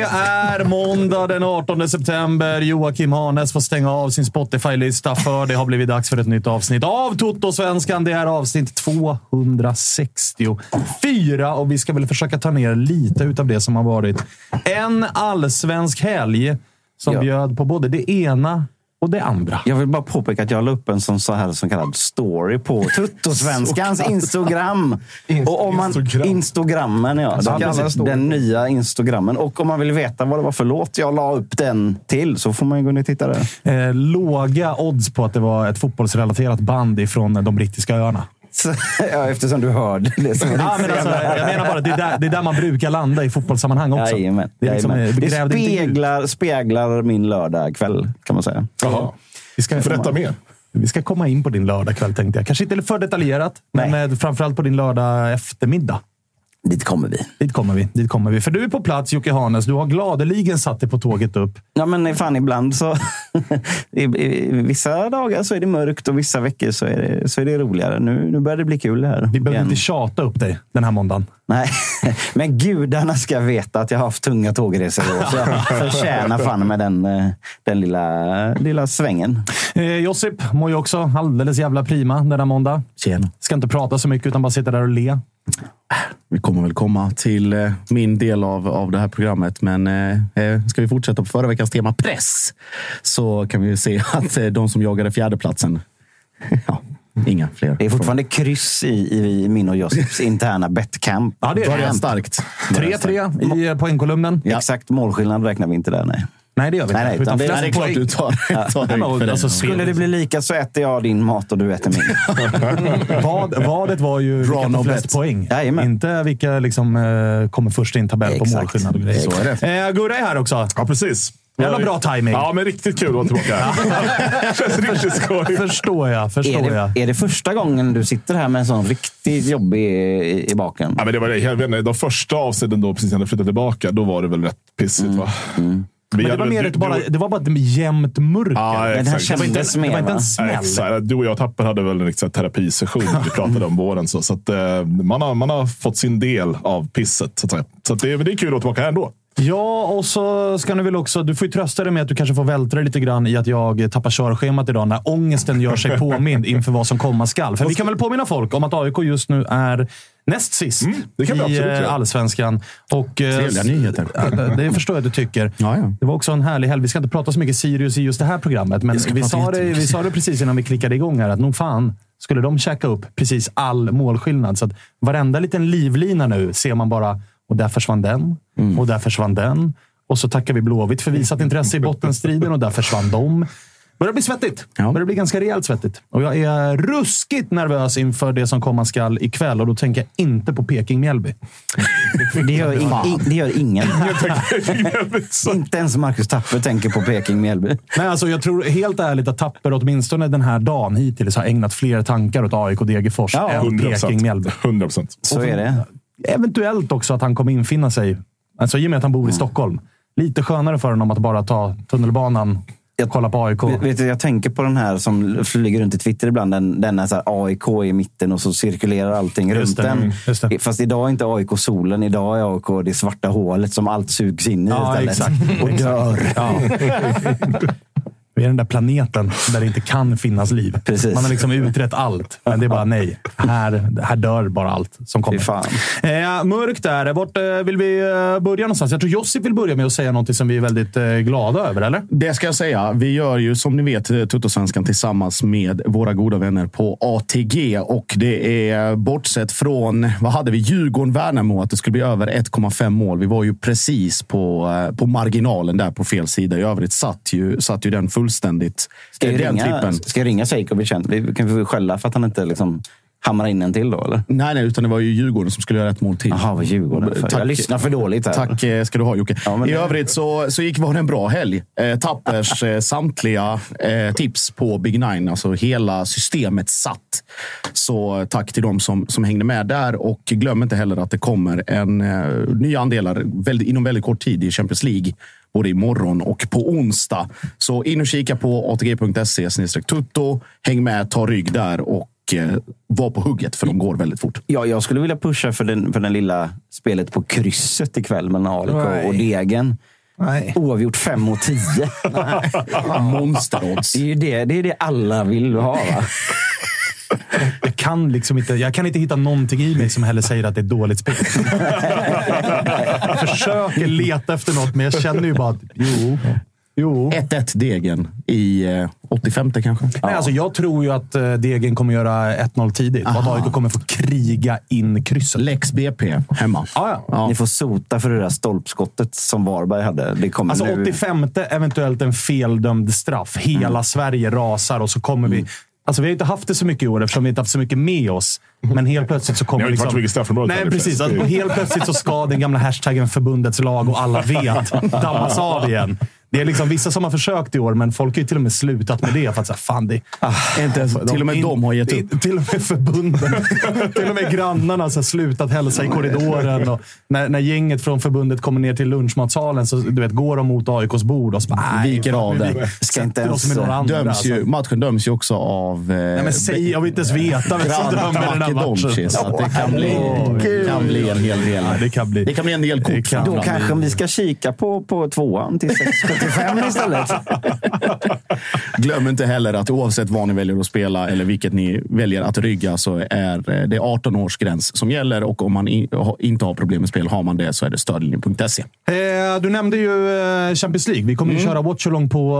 Det är måndag den 18 september. Joakim Hanes får stänga av sin Spotify-lista för det har blivit dags för ett nytt avsnitt av Toto-svenskan. Det är avsnitt 264 och vi ska väl försöka ta ner lite utav det som har varit en allsvensk helg som Ja. bjöd på både det ena och det andra. Jag vill bara påpeka att jag la upp en sån så här så kallad story på Tuttosvenskans Instagram. Och om man, Instagram. Instagrammen, ja. Så precis, story. den nya Instagrammen. Och om man vill veta vad det var för låt jag la upp den till så får man gå in och titta där. Eh, låga odds på att det var ett fotbollsrelaterat band ifrån de brittiska öarna. Ja, eftersom du hörde det. Som Ja, men alltså, jag menar bara, det är, där, det är där man brukar landa i fotbollssammanhang också. Jajamän, det är liksom, eh, det speglar, speglar min lördagkväll, kan man säga. Jaha. Vi ska, Berätta mer. vi ska komma in på din lördagkväll tänkte jag. Kanske inte för detaljerat, men Nej. eh, framförallt på din lördag eftermiddag. Dit kommer vi. Dit kommer vi. Dit kommer vi. För du är på plats, Jocke Hanes. Du har gladeligen satt dig på tåget upp. Ja, men fan ibland så... vissa dagar så är det mörkt och vissa veckor så är det, så är det roligare. Nu, nu börjar det bli kul här. Vi behöver igen. inte tjata upp dig den här måndagen. Nej, men gudarna ska veta att jag har haft tunga tågresor då. Så jag förtjänar fan med den, eh, den lilla, lilla svängen. Eh, Josip mår ju också alldeles jävla prima denna måndag. Tjena. Ska inte prata så mycket utan bara sitta där och le. Vi kommer väl komma till eh, min del av, av det här programmet. Men eh, eh, ska vi fortsätta på förra veckans tema press så kan vi ju se att eh, de som jagade fjärdeplatsen, ja, inga fler. Det är fortfarande kryss i, i min och Josips interna betcamp. Ja, det är Börjar det. starkt. 3-3 i poängkolumnen. Exakt målskillnad räknar vi inte där, nej. Nej, det gör vi inte. Nej, nej, utan det- flest nej, Det är klart poäng. du tar, tar Ja, för det. alltså, Skulle det bli lika så äter jag din mat och du äter min. Vad, vadet var ju vilka no flest bet. poäng. Jajamän. Inte vilka liksom, eh, kommer först i en tabell på Exakt. målskillnad och grejer. Så är det. Eh, Gurra är här också. Ja, precis. Jävla bra timing. Ja, men riktigt kul att vara tillbaka. Känns riktigt skoj. Förstår jag. Är Förstår jag. det, är det första gången du sitter här med en sån riktigt jobbig i, i baken? Ja, men det var, jag vet inte, de första avsnitten då, precis när jag flyttade tillbaka, då var det väl rätt pissigt. Va? Vi Men det var, mer du- ett, bara, du- det var bara ett jämnt mörker. Ja, Men det här det, var inte, kändes det var mer, inte en smäll. Exakt. Du och jag Tapper hade väl en här terapisession vi pratade om våren. Så, så att, eh, man, har, man har fått sin del av pisset. Så, att, så att det, det är kul att vara tillbaka här ändå. Ja, och så ska ni väl också... Du får ju trösta dig med att du kanske får vältra dig lite grann i att jag tappar körschemat idag när ångesten gör sig påmind inför vad som komma skall. För vi kan väl påminna folk om att AIK just nu är näst sist det kan vi i absolut eh, göra. allsvenskan. Och, eh, Trevliga nyheter. Ja, det- förstår jag att du tycker. Ja, ja. Det var också en härlig helg. Vi ska inte prata så mycket Sirius i just det här programmet, men Vi sa, det, vi sa det precis innan vi klickade igång här, att nog fan skulle de käka upp precis all målskillnad. Så att varenda liten livlina nu ser man bara, och där försvann den, Mm. och där försvann den. Och så tackar vi Blåvitt för visat intresse i bottenstriden och där försvann de. börjar bli svettigt. Ja. börjar bli ganska rejält svettigt. Och jag är ruskigt nervös inför det som komma skall ikväll. Och då tänker jag inte på Peking-Mjällby. Det gör, in, in, det gör ingen. Inte ens Marcus Tapper tänker på Peking-Mjällby. Nej, alltså jag tror helt ärligt att Tapper åtminstone den här dagen hittills har ägnat fler tankar åt AIK och Degerfors Ja, än 100 Peking-Mjällby. 100 procent. Så är det. Eventuellt också att han kommer infinna sig. Alltså i och med att han bor i Stockholm. Lite skönare för honom att bara ta tunnelbanan och kolla på AIK. Vet, vet du, jag tänker på den här som flyger runt i Twitter ibland. Den, den är så AIK i mitten och så cirkulerar allting Just runt den. mm. Fast idag är inte AIK solen. Idag är AIK det svarta hålet som allt sugs in i Ja, istället. exakt. Och dör. Ja. Vi är den där planeten där det inte kan finnas liv. Precis. Man har liksom utrett allt, men det är bara nej. Här, här dör bara allt som kommer. Eh, mörkt där. Vart eh, vill vi eh, börja någonstans? Jag tror Josip vill börja med att säga något som vi är väldigt eh, glada över, eller? Det ska jag säga. Vi gör ju som ni vet eh, Tuttosvenskan tillsammans med våra goda vänner på ATG. Och det är bortsett från, vad hade vi? Djurgården-Värnamo, att det skulle bli över 1,5 mål. Vi var ju precis på, eh, på marginalen där på fel sida. I övrigt satt ju, satt ju den fullständigt. Ska jag den ringa, trippen. ska jag ringa Seikovic? Vi kan vi skälla för att han inte liksom hamrar in en till då, eller? Nej, nej, utan det var ju Djurgården som skulle göra ett mål till. Jaha, vad Djurgården. För. Jag lyssnar för dåligt här. Tack eh, ska du ha Jocke. Ja, I det- övrigt så, så gick var det en bra helg. Eh, Tappers eh, samtliga eh, tips på Big Nine, alltså hela systemet satt. Så tack till dem som, som hängde med där och glöm inte heller att det kommer en eh, nya andelar väldigt, inom väldigt kort tid i Champions League. Både imorgon och på onsdag. Så in och kika på atg.se tutto. Häng med, ta rygg där och eh, var på hugget för de går väldigt fort. Ja, jag skulle vilja pusha för den, för den lilla spelet på krysset ikväll mellan Nej. och Degen. Nej. Oavgjort 5 och 10. Monsterodds. Det är det, det, är det alla vill ha. Va? Kan, liksom inte, jag kan inte hitta någonting i mig som heller säger att det är ett dåligt spel. jag försöker leta efter något, men jag känner ju bara att jo. jo. 1-1 Degen i eh, 85 kanske. Nej, alltså jag tror ju att eh, Degen kommer göra 1-0 tidigt och att AIK kommer få kriga in krysset. Lex BP hemma. Ja, ja. Ni får sota för det där stolpskottet som Varberg hade. Det kommer Alltså nu. 85 eventuellt en feldömd straff. Hela Mm. Sverige rasar och så kommer vi... Alltså vi har inte haft det så mycket i år eftersom vi inte haft så mycket med oss. Men helt plötsligt så kommer Ni har inte liksom... varit så mycket straffområdet Nej, precis. Alltså, helt plötsligt så ska den gamla hashtaggen förbundets lag och alla vet dammas av igen. Det är liksom vissa som har försökt i år, men folk har ju till och med slutat med det. För att säga, fan, det, Inte ens, till och med de har gett upp. till och med förbunden. till och med grannarna har så här slutat hälsa i korridoren. Och när, när gänget från förbundet kommer ner till lunchmatsalen så du vet, går de mot AIKs bord och så bara, nej, Viker fan, av vi Ska inte ens, med några andra. Döms ju, alltså. matchen döms ju också av... Eh, Nej, men säg, jag vill inte ens veta vem som dömer den här matchen. Så det kan bli, Åh, kan bli en hel del. Ja, det kan bli. Det kan bli en del Det kort. Då kanske vi ska kika på, på tvåan till 6,75 istället. Glöm inte heller att oavsett vad ni väljer att spela eller vilket ni väljer att rygga så är eh, det 18 års gräns som gäller och om man inte har problem med spel, har man det så är det stödlinjen.se. Eh, du nämnde ju eh, Champions League. Vi kommer ju köra watchalong på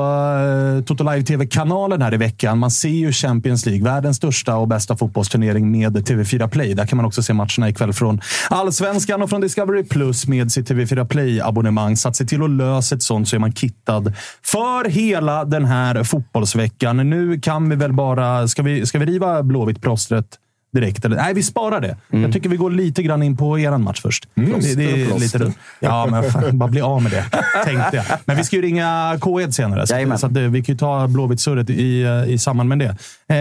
eh, Toto Live TV-kanalen här i veckan. Man ser ju Champions League, världens största och bästa fotbollsturnering med TV4 Play. Där kan man också se matcherna ikväll från Allsvenskan och från Discovery Plus med sitt TV4 Play-abonnemang. Så att se till att lösa ett sånt så är man kittad för hela den här fotbollsveckan. Nu kan vi väl bara... Ska vi, ska vi riva Blåvitt-plåstret? Direkt? Eller? Nej, vi sparar det. Jag tycker vi går lite grann in på er match först. det, det är lite, ja, men fan, bara bli av med det, tänkte jag. Men vi ska ju ringa K1 senare, så, så att, eh, vi kan ju ta Blåvitt-surret i, eh, i samband med det. Eh,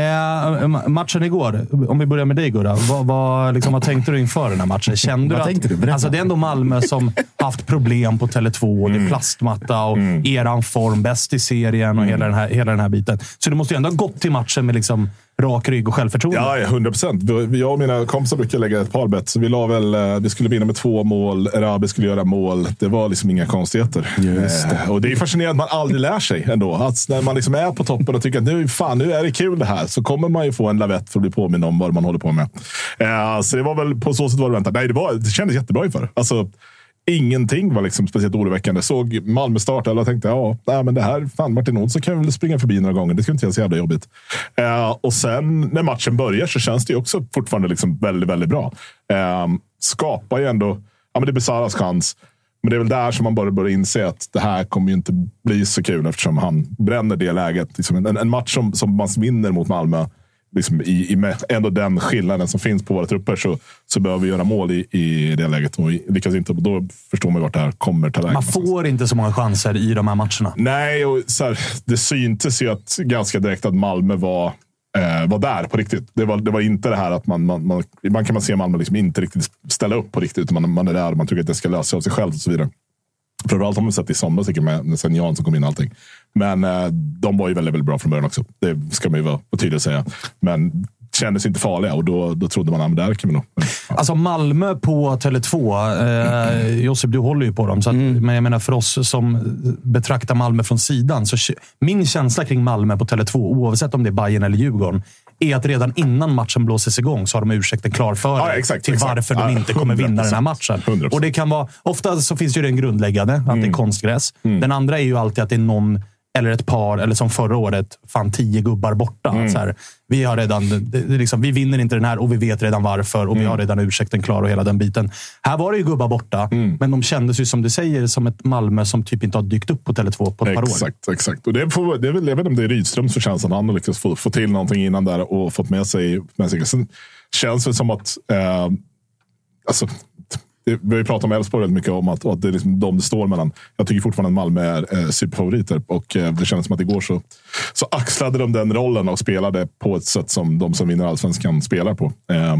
ma- matchen igår, om vi börjar med dig Gurra. Vad, vad, liksom, vad tänkte du inför den här matchen? Kände du att, du? Alltså, det är ändå Malmö som haft problem på Tele2. och Det är plastmatta och eran form, bäst i serien och hela, den här, hela den här biten. Så du måste ju ändå ha gått till matchen med liksom rak rygg och självförtroende. Ja, 100 procent. Jag och mina kompisar brukar lägga ett par bett. Så vi la väl, eh, vi skulle vinna med två mål. Erabi skulle göra mål. Det var liksom inga konstigheter. Just det. Eh, och det är fascinerande att man aldrig lär sig ändå. Att när man liksom är på toppen och tycker att nu, fan, nu är det kul det här. Så kommer man ju få en lavett för att bli påminn om vad man håller på med. Eh, så det var väl på så sätt var det väntat. Nej, det, var, det kändes jättebra inför. Alltså, Ingenting var liksom speciellt oroväckande. Såg Malmö starta och tänkte ja, nej, men det här, fan Martin Olsson kan väl springa förbi några gånger. Det skulle inte vara så jävla jobbigt. Eh, och sen när matchen börjar så känns det ju också fortfarande liksom väldigt, väldigt bra. Eh, skapar ju ändå, ja men det är Besaras chans. Men det är väl där som man bara börjar inse att det här kommer ju inte bli så kul eftersom han bränner det läget. Liksom en, en match som, som man vinner mot Malmö liksom i, i med ändå den skillnaden som finns på våra trupper så, så behöver vi göra mål i, i det läget. Och lyckas inte, då förstår man vart det här kommer ta vägen. Man får inte så många chanser i de här matcherna. Nej, och så här, det syntes ju att, ganska direkt att Malmö var, eh, var där på riktigt. Det var, det var inte det här att man, man, man ibland kan man se Malmö liksom inte riktigt ställa upp på riktigt. Utan man, man är där och man tycker att det ska lösa sig av sig själv och så vidare. Framförallt har man sett i somras med, med sen Jan som kom in och allting. Men eh, de var ju väldigt, väldigt bra från början också. Det ska man ju vara tydlig att säga. Men kändes inte farliga och då, då trodde man att där kan vi nog. Ja. Alltså Malmö på Tele2. Eh, Josip, du håller ju på dem. Så att, Mm. Men jag menar för oss som betraktar Malmö från sidan. Så min känsla kring Malmö på Tele2, oavsett om det är Bayern eller Djurgården, är att redan innan matchen blåses igång så har de ursäkten klar för Ja, exakt, till exakt. varför de inte kommer vinna den här 100%. matchen. 100%. Och det kan vara, ofta så finns ju den grundläggande, att Mm. det är konstgräs. Den andra är ju alltid att det är någon eller ett par, eller som förra året, fan tio gubbar borta. Mm. Så här, vi, har redan, det, liksom, vi vinner inte den här och vi vet redan varför och vi Mm. har redan ursäkten klar och hela den biten. Här var det ju gubbar borta, Mm. men de kändes ju som du säger som ett Malmö som typ inte har dykt upp på Tele2 på ett par år. Exakt, exakt. Och det, får, det är väl, jag vet inte om det är Rydströms förtjänst att han har lyckats få, få till någonting innan där och fått med sig. Med sig. Sen känns det som att eh, alltså, vi har ju pratat om Elfsborg väldigt mycket om att, att det är liksom de det står mellan. Jag tycker fortfarande att Malmö är eh, superfavoriter och eh, det kändes som att igår så, så axlade de den rollen och spelade på ett sätt som de som vinner allsvenskan spelar på. Eh,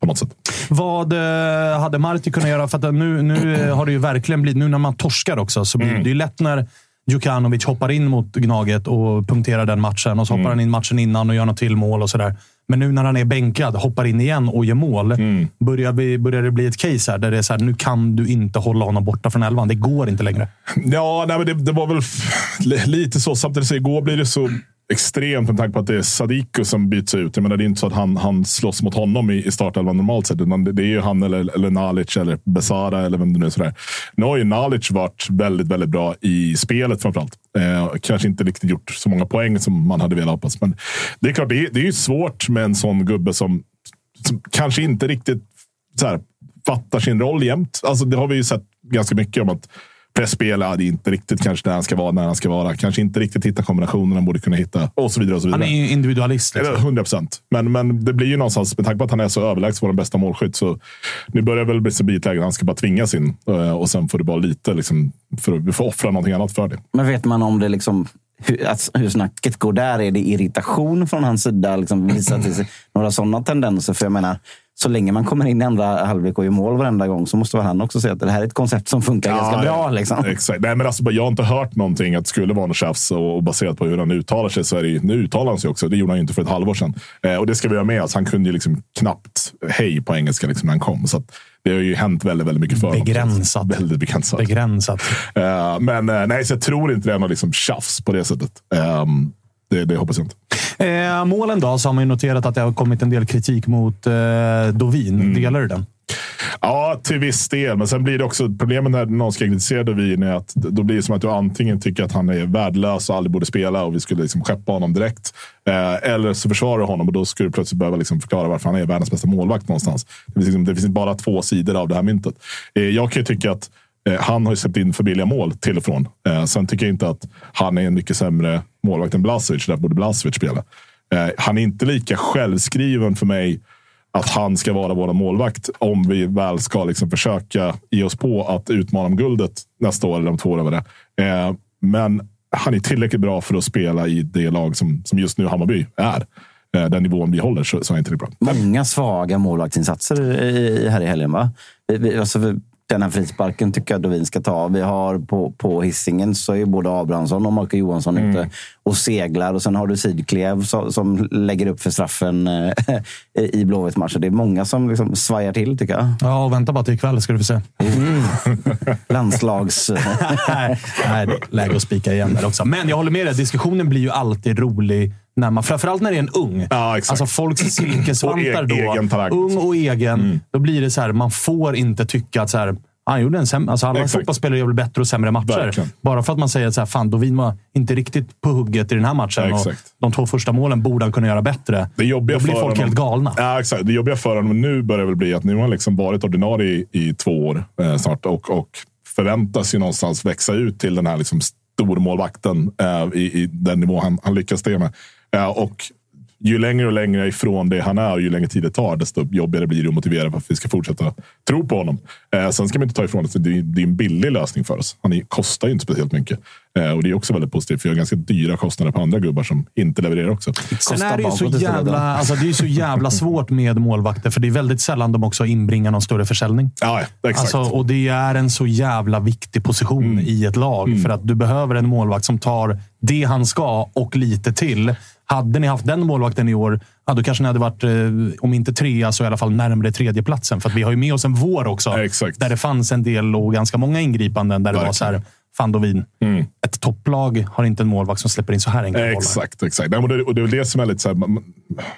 på något sätt. Vad eh, hade Marti kunnat göra? För att nu, nu eh, har det ju verkligen blivit, nu när man torskar också, så blir det ju lätt när Djukanovic hoppar in mot Gnaget och punkterar den matchen. Och så hoppar han in matchen innan och gör något till mål och sådär. Men nu när han är bänkad, hoppar in igen och gör mål, börjar, vi, börjar det bli ett case här där det är så här, nu kan du inte hålla honom borta från elvan. Det går inte längre. Ja, nej, men det, det var väl lite så. Samtidigt så igår blir det så extremt med tanke på att det är Sadiku som byts ut. Jag menar, det är inte så att han, han slåss mot honom i, i startelvan normalt sett. Utan det, det är ju han eller, eller Nalic eller Besara eller vem det nu är. Sådär. Nu har ju Nalic varit väldigt, väldigt bra i spelet framförallt. Eh, kanske inte riktigt gjort så många poäng som man hade velat hoppas. Men det är klart, det är, det är ju svårt med en sån gubbe som, som kanske inte riktigt så här, fattar sin roll jämt. Alltså, det har vi ju sett ganska mycket om att pressspel är inte riktigt kanske där han ska vara, när han ska vara. Kanske inte riktigt hitta kombinationen han borde kunna hitta och så vidare. Och så vidare. Han är ju individualist. Liksom. Eller 100 procent. Men, men det blir ju någonstans, med tanke på att han är så överlägset vår bästa målskytt, så nu börjar det väl bli så bli ett läge där han ska bara tvingas in. eh, Och sen får det bara lite, liksom, för att vi får offra någonting annat för det. Men vet man om det liksom, hur, att, hur snacket går där? Är det irritation från hans sida? Liksom, visar till sig några sådana tendenser? För jag menar, så länge man kommer in i andra halvlek och gör mål varenda gång så måste väl han också säga att det här är ett koncept som funkar ganska bra. Liksom. Exakt. Nej, men alltså, bara, jag har inte hört någonting att det skulle vara något tjafs och, och baserat på hur han uttalar sig så är det ju, nu uttalar han sig också. Det gjorde han ju inte för ett halvår sedan. Eh, och det ska vi ha med oss. Han kunde ju liksom knappt hej på engelska liksom, när han kom. Så att, det har ju hänt väldigt, väldigt mycket för honom. Begränsat. Väldigt begränsat. Begränsat. Eh, men eh, nej, så jag tror inte det är något liksom tjafs på det sättet. Eh, det, det hoppas jag inte. Eh, målen då, så har man ju noterat att det har kommit en del kritik mot eh, Dovin. Mm. Delar du den? Ja, till viss del. Men sen blir det också problemet när någon ska kritisera Dovin är att då blir det som att du antingen tycker att han är värdelös och aldrig borde spela och vi skulle liksom skeppa honom direkt. Eh, eller så försvarar du honom och då skulle du plötsligt behöva liksom förklara varför han är världens bästa målvakt någonstans. Det finns, liksom, det finns bara två sidor av det här myntet. Eh, jag kan ju tycka att Eh, han har ju släppt in för billiga mål till och från. Eh, sen tycker jag inte att han är en mycket sämre målvakt än Blasovic. Där borde Blasovic spela. Eh, han är inte lika självskriven för mig att han ska vara vår målvakt om vi väl ska liksom försöka ge oss på att utmana om guldet nästa år eller om två år. Över det. Men han är tillräckligt bra för att spela i det lag som, som just nu Hammarby är. Den nivån vi håller så, så är inte det bra. Många svaga målvaktsinsatser i, här i helgen. Va? Vi- vi- Alltså, vi- den här frisparken tycker jag Dovin ska ta. Vi har på, på hissingen så är både Abrahamsson och Marco Johansson mm. ute och seglar. Och sen har du Sidklev som, som lägger upp för straffen eh, i Blåvitt-matchen. Det är många som liksom svajar till tycker jag. Ja, vänta bara till ikväll ska du få se. Mm. Landslags... nej, nej, läge att spika igen där också. Men jag håller med dig. Diskussionen blir ju alltid rolig när man, framförallt när det är en ung. Ja, exakt. Alltså folks silkesvantar då. Egen ung och egen. Mm. Då blir det så här, man får inte tycka att så här, han gjorde en sämre, alltså alla Exakt. fotbollsspelare gör väl bättre och sämre matcher. Verkligen. Bara för att man säger att så här, fan, Dovin var inte riktigt på hugget i den här matchen. Ja, och de två första målen borde han kunna göra bättre. Det Då blir folk honom, helt galna. Ja, exakt. Det jobbiga för honom nu börjar väl bli att nu har han liksom varit ordinarie i, i två år eh, snart och, och förväntas ju någonstans växa ut till den här liksom stormålvakten eh, i, i den nivå han, han lyckas det med. Och ju längre och längre ifrån det han är och ju längre tid det tar, desto jobbigare blir det att motivera för att vi ska fortsätta tro på honom. Eh, sen ska man inte ta ifrån att det, det är en billig lösning för oss. Han är, kostar ju inte speciellt mycket. Eh, och det är också väldigt positivt, för vi har ganska dyra kostnader på andra gubbar som inte levererar också. Sen är det ju så jävla, alltså det är så jävla svårt med målvakter, för det är väldigt sällan de också inbringar någon större försäljning. Ja, exakt. Alltså, och det är en så jävla viktig position mm. i ett lag, mm. för att du behöver en målvakt som tar det han ska och lite till. Hade ni haft den målvakten i år, ja, då kanske ni hade varit, eh, om inte trea, så i alla fall närmare tredjeplatsen. För vi har ju med oss en vår också, ja, där det fanns en del och ganska många ingripanden. Där det Verkligen. var så här, fan Dovin. Mm. Ett topplag har inte en målvakt som släpper in så här enkla bollar. Exakt, exakt. och, det, och det är det som är lite så här, man,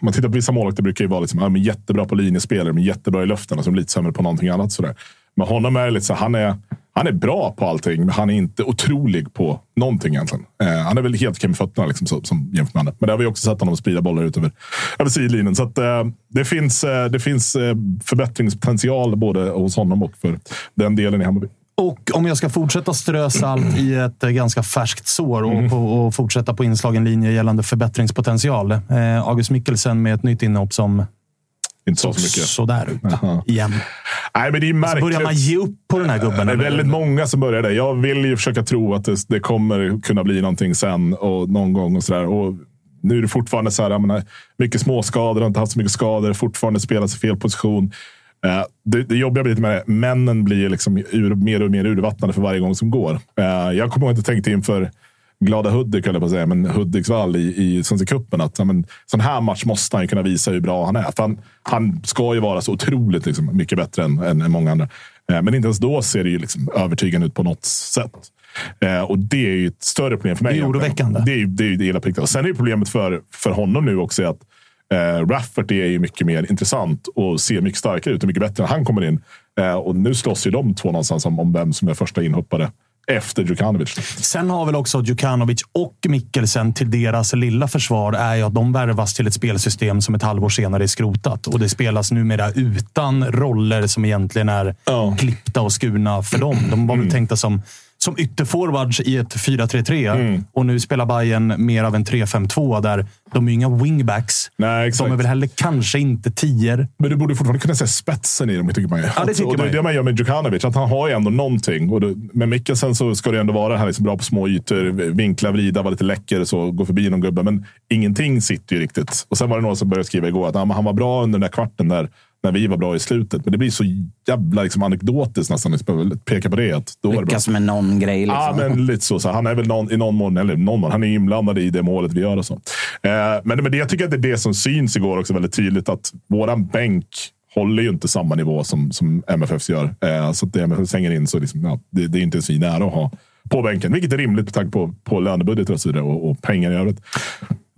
man tittar på vissa målvakter brukar ju vara liksom, ja, men jättebra på linjespelare, men jättebra i luften och så lite sämre på någonting annat. Så där. Men honom är lite så han är han är bra på allting, men han är inte otrolig på någonting egentligen. Eh, han är väl helt okej med fötterna liksom, som, som jämfört med andra. Men det har vi också sett honom sprida bollar ut över, över sidlinjen. Så att, eh, det finns, eh, det finns eh, förbättringspotential både hos honom och för den delen i Hammarby. Och om jag ska fortsätta strö salt i ett eh, ganska färskt sår och, mm. och, och fortsätta på inslagen linje gällande förbättringspotential. Eh, August Mikkelsen med ett nytt inhopp som inte så, så mycket. Sådär ut igen. Nej, men det är märkligt. Så börjar man ge upp på den här gubben? Det är väldigt många som börjar det. Jag vill ju försöka tro att det, det kommer kunna bli någonting sen och någon gång. och sådär. Och Nu är det fortfarande så här, jag menar, mycket småskador, har inte haft så mycket skador, fortfarande spelat i fel position. Uh, det, det jobbiga blir med det. Männen blir liksom ur, mer och mer urvattnade för varje gång som går. Uh, jag kommer ihåg att jag tänkte inför glada Hudik, eller på att säga, men Hudiksvall i, i Svenska cupen. Att men, sån här match måste han kunna visa hur bra han är. För han, han ska ju vara så otroligt liksom, mycket bättre än, än, än många andra. Eh, men inte ens då ser det ju liksom övertygande ut på något sätt. Eh, och det är ju ett större problem för mig. Det är oroväckande. Det är, det är det hela plikten. Och sen är problemet för, för honom nu också att eh, Rafferty är ju mycket mer intressant och ser mycket starkare ut och mycket bättre när han kommer in. Eh, och nu slåss ju de två någonstans om, om vem som är första inhoppare efter Djukanovic. Sen har väl också Djukanovic och Mikkelsen till deras lilla försvar är ju att de värvas till ett spelsystem som ett halvår senare är skrotat. Och det spelas numera utan roller som egentligen är ja. klippta och skurna för dem. De var väl mm. tänkta som som ytterforwards i ett 4-3-3 mm. och nu spelar Bayern mer av en 3-5-2 där de är inga wingbacks. Nej, de är väl heller kanske inte tior. Men du borde fortfarande kunna se spetsen i dem, tycker man ju. Ja, det tycker och man det är det man gör med Djukanovic. Att han har ju ändå någonting. Och det, med Mikkelsen så ska det ändå vara här liksom bra på små ytor. Vinkla, vrida, vara lite läcker, så, gå förbi någon gubbe. Men ingenting sitter ju riktigt. Och sen var det någon som började skriva igår att han var bra under den där kvarten där när vi var bra i slutet. Men det blir så jävla liksom, anekdotiskt nästan att peka på det. Att då Lyckas det med någon grej. Liksom. Ja, men lite så. så han är väl någon, i någon mån, eller någon mån, han är inblandad i det målet vi gör. Och så. Eh, men, men det, jag tycker att det är det som syns igår också väldigt tydligt. Att våran bänk håller ju inte samma nivå som, som MFFs gör. Eh, så att det MFF slänger in så liksom, ja, det, det är inte ens vi nära att ha på bänken. Vilket är rimligt med tanke på, på lönebudget och så vidare och, och pengar i övrigt.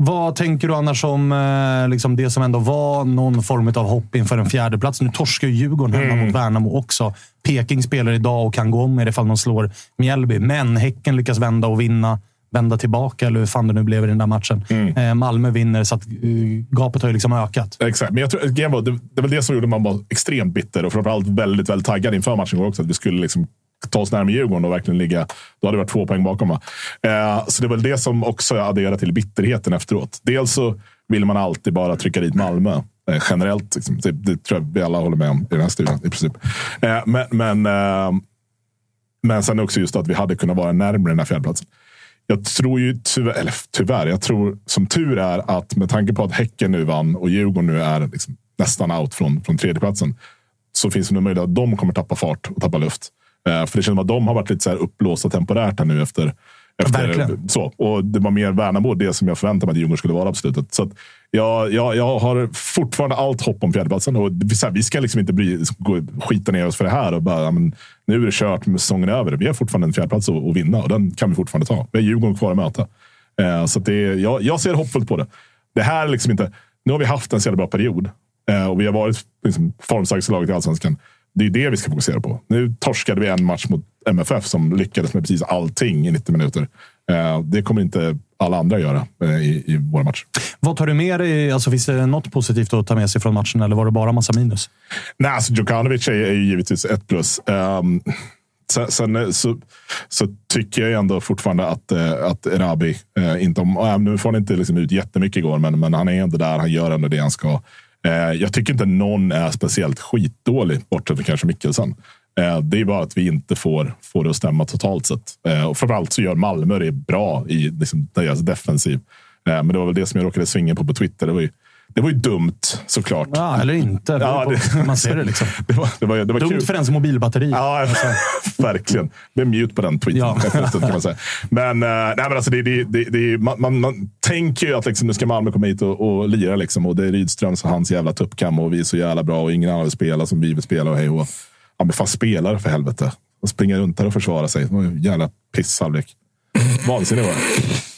Vad tänker du annars om eh, liksom det som ändå var någon form av hopp inför en fjärdeplats? Nu torskar ju Djurgården hemma mm. mot Värnamo också. Peking spelar idag och kan gå om ifall de slår Mjällby. Men Häcken lyckas vända och vinna. Vända tillbaka, eller hur fan det nu blev i den där matchen. Mm. Eh, Malmö vinner, så att, uh, gapet har ju liksom ökat. Exakt, men jag tror, det, det var det som gjorde man var extremt bitter och framförallt väldigt, väldigt taggad inför matchen också. Att vi skulle liksom ta oss närmare Djurgården och verkligen ligga. Då hade det varit två poäng bakom. Va? Eh, så det är väl det som också adderar till bitterheten efteråt. Dels så vill man alltid bara trycka dit Malmö. Eh, generellt. Liksom. Det, det, tror jag vi alla håller med om i den här studien i princip. Eh, men, men, eh, men sen också just att vi hade kunnat vara närmare den här fjärdeplatsen. Jag tror ju tyvärr, eller tyvärr, jag tror som tur är att med tanke på att Häcken nu vann och Djurgården nu är liksom nästan out från, från tredjeplatsen så finns det nog möjlighet att de kommer tappa fart och tappa luft. Eh, för det känns som att de har varit lite så här upplåsta temporärt här nu efter efter, Verkligen. så. Och det var mer Värnamo, det som jag förväntade mig att Djurgården skulle vara på slutet. Så jag, jag, jag har fortfarande allt hopp om fjärdeplatsen. Och vi, så här, vi ska liksom inte bry, gå, skita ner oss för det här. Och bara, men, nu är det kört, med säsongen över. Vi har fortfarande en fjärdeplats att, att vinna och den kan vi fortfarande ta. Vi har Djurgården kvar att möta. Eh, så att det, jag, jag ser hoppfullt på det. Det här är liksom inte... Nu har vi haft en så jävla bra period eh, och vi har varit liksom, formstarkaste laget i allsvenskan. Det är det vi ska fokusera på. Nu torskade vi en match mot MFF som lyckades med precis allting i 90 minuter. Eh, det kommer inte alla andra göra eh, i, i våra matcher. Vad tar du med dig? Alltså, finns det något positivt att ta med sig från matchen eller var det bara massa minus? Nej, alltså Djukanovic är, är ju givetvis ett plus. Um, sen sen eh, så, så tycker jag ändå fortfarande att, att Erabi, eh, inte om, nu får han inte liksom ut jättemycket igår, men, men han är ändå där. Han gör ändå det han ska. Eh, jag tycker inte någon är speciellt skitdålig, bortsett från kanske Mikkelsen. Eh, det är bara att vi inte får, får det att stämma totalt sett. Eh, och framförallt så gör Malmö det bra i liksom, deras defensiv. Eh, men det var väl det som jag råkade svinga på på Twitter. Det var ju, det var ju dumt såklart. Ja, eller inte. Det Ja, det- man ser det. Liksom. Det var, det var, det var Dumt kul. för ens mobilbatteri. Ja, verkligen. Blev mute på den tweeten Ja. kan man säga. Men, eh, nej, men alltså, det, det, det, det, man, man, man tänker ju att liksom, nu ska Malmö komma hit och, och lira. Liksom, och det är Rydströms och hans jävla tuppkam och vi är så jävla bra och ingen annan vill spela som vi vill spela. Och hej och, ja, men fan spelare för helvete. De springer runt här och försvarar sig. Det jävla pisshalvlek. Vansinnigt var det.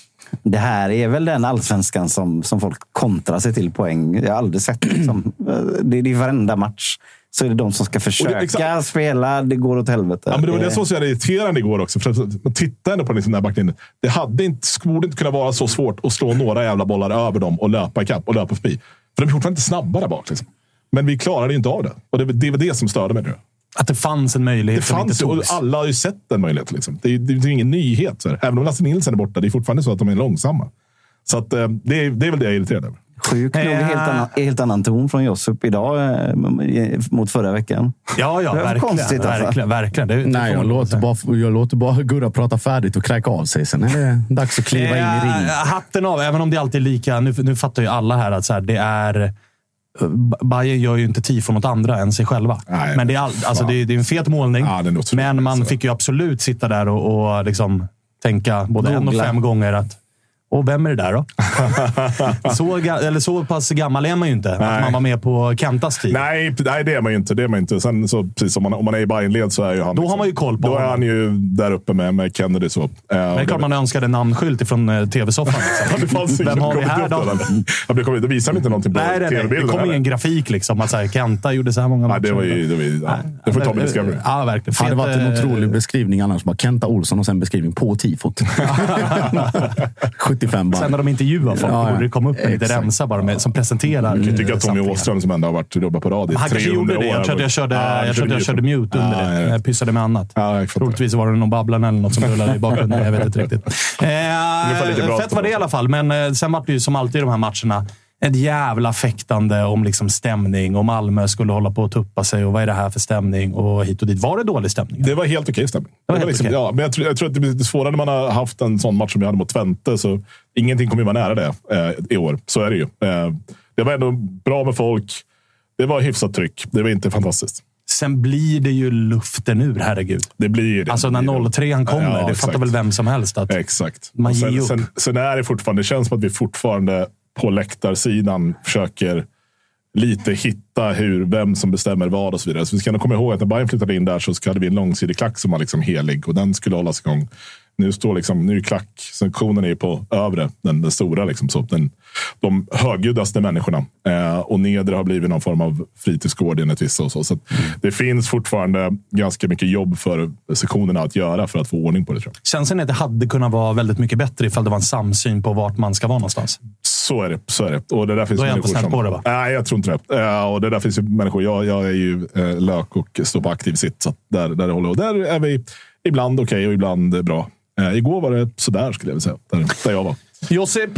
Det här är väl den allsvenskan som, som folk kontrar sig till poäng. Jag har aldrig sett liksom, det. Det är varenda match. Så är det de som ska försöka exakt. spela. Det går åt helvete. Ja, men det var det Det- som var så irriterande igår också. För man tittar ändå på liksom den här backlinjen. Det hade inte, borde inte kunna vara så svårt att slå några jävla bollar över dem och löpa ikapp och löpa förbi. För de är fortfarande inte snabba där bak. Liksom. Men vi klarade inte av det. Och det, det var det som störde mig. Nu. Att det fanns en möjlighet Det som inte fanns ju, och togs. alla har ju sett den möjligheten. Liksom. Det, är- det, det är ingen nyhet. Så här. Även om Lasse Nilsson är borta, det är fortfarande så att de är långsamma. Så att, eh, det, är, det är väl det jag är irriterad över. Sjukt nog Eh. helt annan, helt annan ton från Josip idag eh, mot förra veckan. Ja, ja verkligen. konstigt, alltså. verkligen, verkligen. Det, det Nej, jag låter, bara, jag låter bara Gurra prata färdigt och kräka av sig. Sen är det dags att kliva in i ringen. Hatten av, även om det alltid är lika. Nu, nu fattar ju alla här att så här, det är... Bayern gör ju inte tifon åt andra än sig själva. Nej, men det är, all, alltså, det, är, det är en fet målning. Ja, men man så. fick ju absolut sitta där och, och liksom tänka både en och Googla. fem gånger att och vem är det där då? så, eller så pass gammal är man ju inte. Att Nej. man var med på Kentas tid. Nej, nej, det är man ju inte. Det är man ju inte. Sen, så, precis, om, man, om man är i Bayernled så är ju han... liksom- Då har man ju koll på Då är honom. han ju där uppe med, med Kennedy. Så. Men det är klart man önskade namnskylt ifrån eh, tv-soffan. Fanns Vem har vi här då? Ja, det kom, det visar inte någonting på Nej, nej, nej. Det tv-bilden. kom ingen grafik. Liksom, att så här, Kenta gjorde så här många Nej, det var ju... Det, var, ju- ja, det får vi ta med Discovery. Ja, verkligen. Det hade varit en Fet, otrolig beskrivning annars. Bara Kenta Olsson och sen beskrivning på tifot. 75 bara. Sen när de intervjuar folk Ja, ja. borde det komma upp en liten remsa bara med, som presenterar. Jag tycker att Tommy. Åström som ändå har varit jobbat på radio i Han kanske 300 gjorde det. år. Jag tror att jag körde, Ja, jag, att jag körde mute under Ja, det. ja. Jag pyssade med annat. Fattar. Troligtvis var det någon Babblarna eller något som rullade i bakgrunden. Jag vet inte riktigt. Eh, fett var det i alla fall, men eh, sen var det ju som alltid i de här matcherna ett jävla fäktande om liksom stämning och Malmö skulle hålla på att tuppa sig och vad är det här för stämning och hit och dit. Var det dålig stämning? Det var helt okej stämning. var Det var helt liksom, okej. ja, men jag, tror, jag tror att det blir svårare när man har haft en sån match som vi hade mot Twente. Så ingenting kommer ju vara nära det eh, i år. Så är det ju. Eh, det var ändå bra med folk. Det var hyfsat tryck. Det var inte fantastiskt. Sen blir det ju luften ur, herregud. Det blir det. Alltså Det när blir det. 03 kommer, Ja, det exakt. fattar väl vem som helst. Att Exakt. Man Och ger sen, upp. sen, sen är det fortfarande, det känns som att vi fortfarande på läktarsidan försöker lite hitta hur, vem som bestämmer vad och så vidare. Så vi ska nog komma ihåg att när Bayern flyttade in där så hade vi en långsidig klack som var liksom helig och den skulle hållas igång. Nu står liksom, nu är klacksektionen är på övre, den, den stora. Liksom, så den, de högljuddaste människorna. Eh, och nedre har blivit någon form av fritidsgård enligt vissa. Och så. Så att det finns fortfarande ganska mycket jobb för sektionerna att göra för att få ordning på det. Tror jag. Känslan är att det hade kunnat vara väldigt mycket bättre ifall det var en samsyn på vart man ska vara någonstans. Så är det. Så är det. Och det där finns Då är jag inte snäll på det, va? Nej, jag tror inte det. Eh, och det där finns ju människor. Jag, jag är ju eh, lök och står på aktiv sitt. Så där, där det håller. Och där är vi ibland okej och ibland bra. Eh, igår var det sådär skulle jag vilja säga. Där, där jag var. Josip,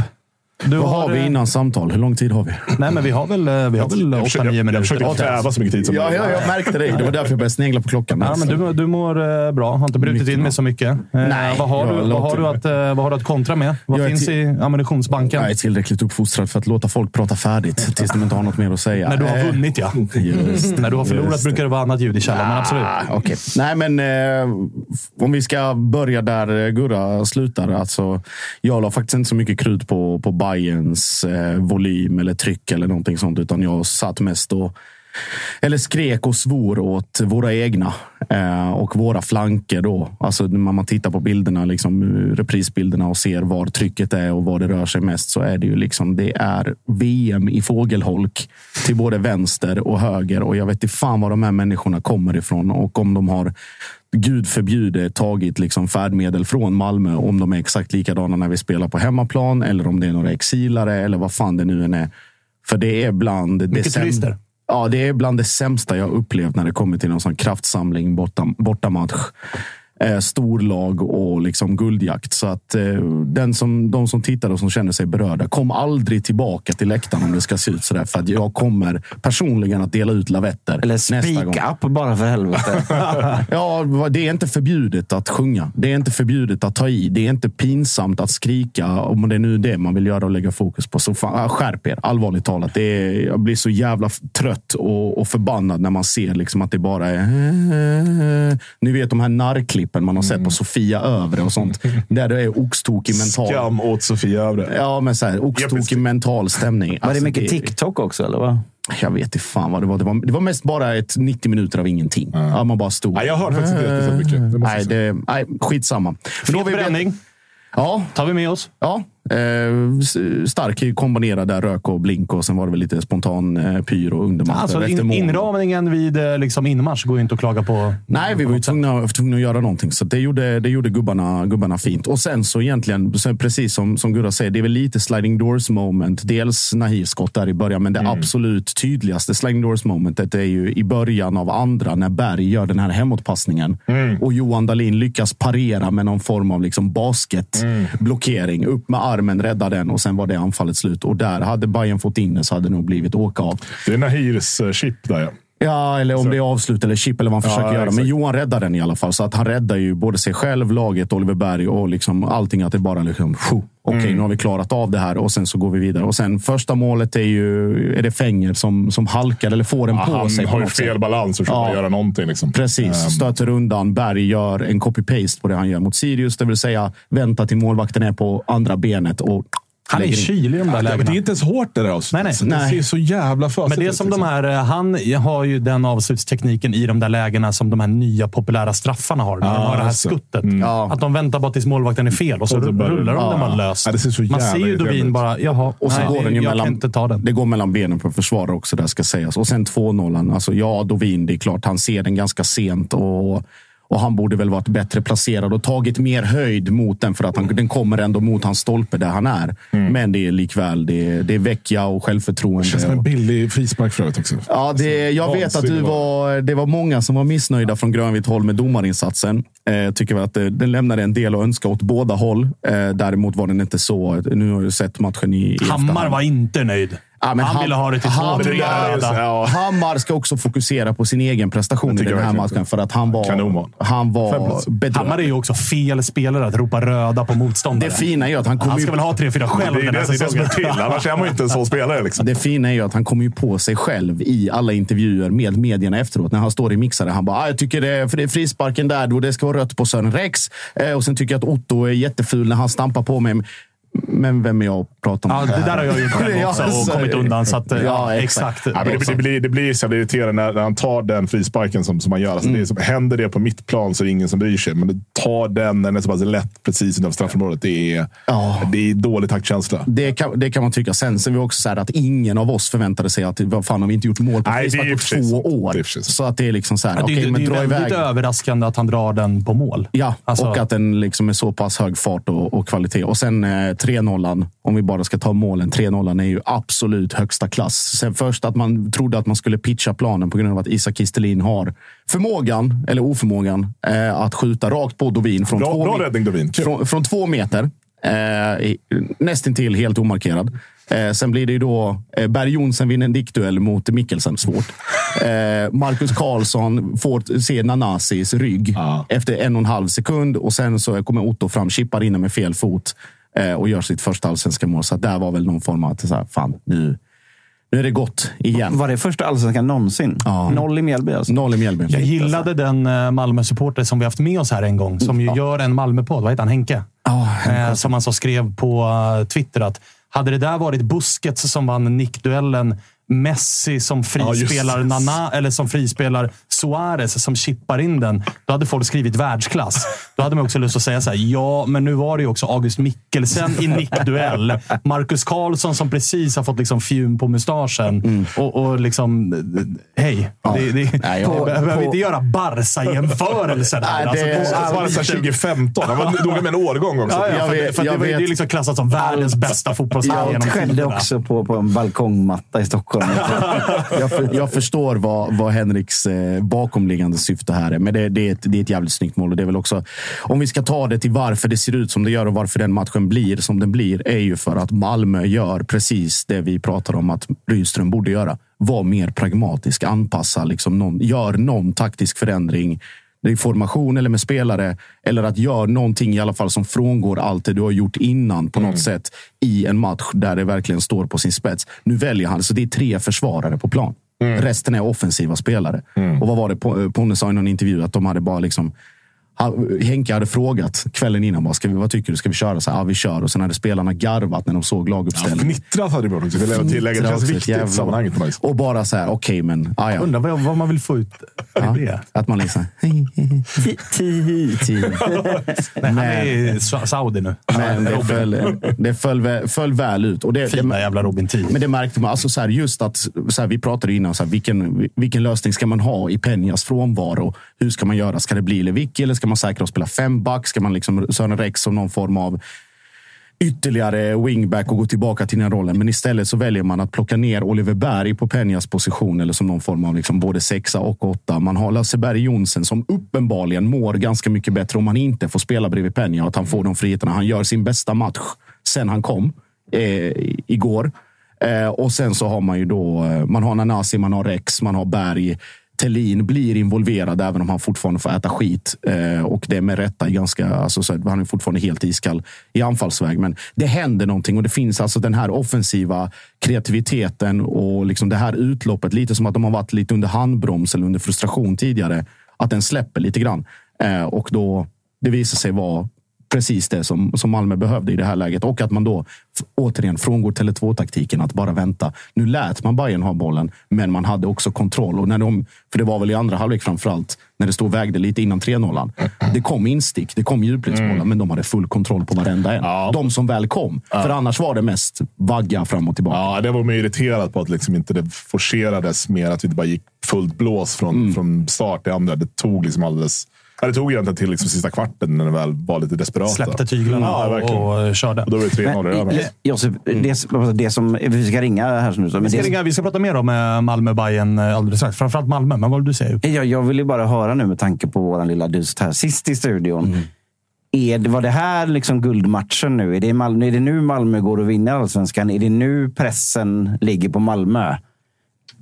du Vad har vi eh, innan samtal? Hur lång tid har vi? Nej, men vi har väl, eh, vi har väl Jag försöker- 8-9 jag, minuter. jag försöker kräva så mycket tid som Ja, möjligt. ja, jag märkte det. Det var därför jag började snegla på klockan. Ja, men du, du mår eh, bra. Har inte brutit in med så mycket. Eh, Nej, vad, har du, vad, har du att, eh, vad har du att kontra med? Vad Jag finns till- i ammunitionsbanken? Jag är tillräckligt uppfostrad för att låta folk prata färdigt tills de inte har något mer att säga. När du har Eh, vunnit, ja. Just, När du har förlorat brukar det vara annat ljud i källan, men absolut. Ah, okej. Nej, men eh, om vi ska börja där eh, Gurra slutar. Alltså, jag la faktiskt inte så mycket krut på, på Bayerns eh, volym eller tryck eller någonting sånt, utan jag satt mest och eller skrek och svor åt våra egna eh, och våra flanker. Då. Alltså när man tittar på bilderna, liksom, reprisbilderna och ser var trycket är och var det rör sig mest så är det ju liksom det är VM i fågelholk till både vänster och höger. Och jag vet inte fan var de här människorna kommer ifrån och om de har Gud förbjude tagit liksom färdmedel från Malmö om de är exakt likadana när vi spelar på hemmaplan eller om det är några exilare eller vad fan det nu än är. För det är bland det Mycket säm-. Ja, det är bland det sämsta jag upplevt när det kommer till någon sån kraftsamling borta, bortamatch. Eh, storlag och liksom guldjakt. Så att eh, den som, de som tittar och som känner sig berörda, kom aldrig tillbaka till läktaren om det ska se ut sådär. För att jag kommer personligen att dela ut lavetter Eller nästa gång. speak up bara för helvete. Ja, det är inte förbjudet att sjunga. Det är inte förbjudet att ta i. Det är inte pinsamt att skrika om det är nu det man vill göra och lägga fokus på. Så fan, skärp er, allvarligt talat. Det är, jag blir så jävla trött och, och förbannad när man ser liksom att det bara är... Ni vet de här narrklippen man har sett på Sofia Övre och sånt. Där det är oxtokig mental... Skam åt Sofia Övre. Ja, men så här, oxtokig mental stämning. Var det Alltså, mycket TikTok också, eller? vad? Jag vet inte fan vad det var. Det var, det var mest bara ett 90 minuter av ingenting. Ja, man bara stod. Nej, jag har hört faktiskt inte speciellt mycket. Det Nej, det, nej, skitsamma. Fet bränning Ja, tar vi med oss. ja. Eh, stark kombinerad där, rök och blink och sen var det väl lite spontan eh, pyr och undermatch Alltså, in, inramningen vid eh, liksom inmarsch går ju inte att klaga på. Nej, vi var ju tvungna, tvungna att göra någonting. Så det gjorde, det gjorde gubbarna, gubbarna fint. Och sen så egentligen, så precis som, som Gurra säger, det är väl lite sliding doors moment. Dels Nahir skott där i början, men det absolut tydligaste sliding doors momentet är ju i början av andra när Berg gör den här hemåtpassningen. Och Johan Dahlin lyckas parera med någon form av liksom basketblockering. Upp med armen, rädda den och sen var det anfallet slut. Och där hade Bayern fått in det så hade det nog blivit åka av. Det är Nahirs eh, chip där ja. Ja, eller om det är avslut eller chip eller vad han Ja, försöker göra. exakt. Men Johan räddar den i alla fall. Så att han räddar ju både sig själv, laget, Oliver Berg och liksom allting. Att det bara liksom, "Phew, okej, Mm. nu har vi klarat av det här och sen så går vi vidare. Och sen första målet är ju är det Fänger som, som halkar eller får en Ja, på han sig. på har ju fel sätt. balans och försöker Ja. göra någonting. Liksom. Precis, Ehm, stöter undan. Berg gör en copy-paste på det han gör mot Sirius. Det vill säga vänta till målvakten är på andra benet och Han är kylig i de där Ja, men lägena. det är inte ens hårt det där avslutet. Nej, nej. Det Nej. ser så jävla fösigt Men det är ut, som de liksom. här, eh, han har ju den avslutstekniken i de där lägena som de här nya populära straffarna har. När de har det här skuttet. Ja. Att de väntar bara tills målvakten är fel och så, Och så bara- rullar de ja. den bara löst. Ja, det ser så Man ser ju Dovin bara, jaha, Och så nej, går den ju jag mellan, kan inte ta den. Det går mellan benen på försvarare också, där ska sägas. Och sen 2-0. Alltså, ja, Dovin, det är klart, han ser den ganska sent. Och, och han borde väl varit bättre placerad och tagit mer höjd mot den för att han, den kommer ändå mot hans stolpe där han är. Men det är likväl, det är, det är vecka och självförtroende. Det känns som en billig frispark för övrigt också. Ja, det, jag vet att du var, det var många som var missnöjda från grönvitt håll med domarinsatsen. Eh, tycker väl att det, den lämnade en del att önska åt båda håll. Eh, däremot var den inte så. Nu har jag sett matchen i, i Hammar efterhand. var inte nöjd. Ja, men han Ham- ville ha det till två, Hammar- tre röda. Ja. Hammar ska också fokusera på sin egen prestation Det i den här matchen. För att han var, Kanonmål. han var bedrövlig. Hammar är ju också fel spelare att ropa röda på motståndare. Det fina är ju att han kommer Han ska ju- väl ha tre, fyra Det själv är den det, här det, är det som säsongen. är till. Annars är man ju inte en sån spelare. Liksom. Det fina är ju att han kommer ju på sig själv i alla intervjuer med medierna efteråt. När han står i mixare. Han bara, ah, jag tycker det det är frisparken där då det ska vara rött på Sören Rex. Eh, och sen tycker jag att Otto är jätteful när han stampar på mig. Men vem är jag att prata om? Ja, det där har jag gjort själv också och så- kommit undan. Så att, ja, exakt. Ja, men det, det, blir, det blir så jävla irriterande när, när han tar den frisparken som, som han gör. Alltså det är som, händer det på mitt plan så är det ingen som bryr sig. Men det tar den när den är så pass lätt precis utanför straffområdet. Det är, Ja. det är dålig taktkänsla. Det kan, det kan man tycka. Sen ser vi också så här att ingen av oss förväntade sig att vad fan har vi inte gjort mål på Nej, det är frispark ju på två år. Det är. Så att det är liksom så här, Ja, det, okej, är- men det är dra väldigt iväg. överraskande att han drar den på mål. Ja, Alltså- och att den liksom är så pass hög fart och, och kvalitet. Och sen eh, 3-0, om vi bara ska ta målen. 3-0 är ju absolut högsta klass. Sen först att man trodde att man skulle pitcha planen på grund av att Isak Kistelin har förmågan, eller oförmågan, eh, att skjuta rakt på Dovin från, Bra- två, bra räddning, Dovin. Från, från två meter. Eh, nästintill helt omarkerad. Eh, sen blir det ju då eh, Berg Jonsson vinner en dickduell mot Mikkelsen. Svårt. Eh, Marcus Karlsson får se Nanasis rygg Ja. efter en och en halv sekund och sen så kommer Otto fram, chippar in med fel fot och gör sitt första allsvenska mål. Så där var väl någon form av att så här, fan, nu, nu är det gott igen. Var det första allsvenskan någonsin? Ja. Noll i Mjällby alltså. Noll i Mjällby. Jag gillade den eh, Malmö-supporter som vi haft med oss här en gång, som ju gör en Malmö-podd. Vad heter han? Henke? Ja, Eh, som han så skrev på eh, Twitter att hade det där varit Busquets som vann nickduellen, Messi som frispelar det. Nana, eller som frispelar Suarez som chippar in den, då hade folk skrivit världsklass. Då hade man också lust att säga så här, ja, men nu var det ju också August Mikkelsen i nickduell. Marcus Karlsson som precis har fått liksom fjun på mustaschen. Och, och liksom, hej. Det, det, Nej, jag- jag behöver på- inte göra Barca-jämförelser. Nej, det- Alltså, här 2015. Han var noga med en årgång också. Ja, ja, Jag för, vet- för det, jag var- det är vet. liksom klassat som världens bästa fotbollslag Allt genom tiderna. också på, på en balkongmatta i Stockholm. jag, för, jag förstår vad, vad Henriks eh, bakomliggande syfte här är, men det, det, är ett, det är ett jävligt snyggt mål. Och det är väl också, om vi ska ta det till varför det ser ut som det gör och varför den matchen blir som den blir, är ju för att Malmö gör precis det vi pratar om att Rydström borde göra. Var mer pragmatisk, anpassa, liksom någon, gör någon taktisk förändring i formation eller med spelare. Eller att göra någonting i alla fall som frångår allt det du har gjort innan på något sätt i en match där det verkligen står på sin spets. Nu väljer han, så det är tre försvarare på plan. Resten är offensiva spelare. Och vad var det Po- Ponne sa i någon intervju? Att de hade bara liksom han- Henke hade frågat kvällen innan, bara, ska vi, vad tycker du? Ska vi köra? Så här, ja, vi kör. Och sen hade spelarna garvat när de såg Ja, laguppställningen. Fnittrat hade det varit också. Vill jag tillägga. Det känns viktigt i jävlar. sammanhanget. vis. Och bara så här, okej, men ah, ja. Undrar vad, vad man vill få ut av det. Att man liksom... Tihi. Nej, han är sa- Saudi nu. Men det Robin. föll, det föll, föll väl ut. Och det, Fina jävla Robin Tii. men det märkte man. Alltså så här, just att, så här, vi pratade innan, så här, vilken, vilken lösning ska man ha i Penjas frånvaro? Hur ska man göra? Ska det bli Lewicki eller ska man säkra och spela femback? Ska man liksom Sören Rex som någon form av ytterligare wingback och gå tillbaka till den rollen. Men istället så väljer man att plocka ner Oliver Berg på Penjas position eller som någon form av liksom både sexa och åtta. Man har Lasse Berg Jonsson som uppenbarligen mår ganska mycket bättre om han inte får spela bredvid Penja och att han får de friheterna. Han gör sin bästa match sen han kom eh, igår. Eh, och sen så har man ju då, eh, man har Nanasi, man har Rex, man har Berg. Tellin blir involverad även om han fortfarande får äta skit. Eh, och det är med rätta. Ganska, alltså, så, han är fortfarande helt iskall i anfallsväg. Men det händer någonting och det finns alltså den här offensiva kreativiteten och liksom det här utloppet. Lite som att de har varit lite under handbroms eller under frustration tidigare. Att den släpper lite grann. Eh, och då det visar sig vara precis det som, som Malmö behövde i det här läget. Och att man då återigen frångår Tele2-taktiken att bara vänta. Nu lät man Bayern ha bollen, men man hade också kontroll. Och när de, för det var väl i andra halvlek framförallt, när det stod vägde lite innan 3-0. Det kom instick, det kom djupledsbollar, men de hade full kontroll på varenda en. Ja. De som väl kom. För annars var det mest vagga fram och tillbaka. Ja, det var man irriterad på att liksom inte det forcerades mer. Att vi inte bara gick fullt blås från, Mm. från start till andra. Det tog liksom alldeles... Ja, det tog egentligen till liksom sista kvarten när det väl var lite desperata. Släppte tyglarna Ja, och, och körde. Och då var det 3-0 över. Josef, det, det som... Vi ska ringa här nu. så- Men Vi ska, ringa, vi ska prata mer om eh, Malmö-Bajen alldeles strax. Framförallt Malmö, men vad vill du säga? Jag, jag vill ju bara höra nu med tanke på vår lilla dust här sist i studion. Är det, var det här liksom guldmatchen nu? Är det, Malmö, är det nu Malmö går och vinner allsvenskan? Är det nu pressen ligger på Malmö?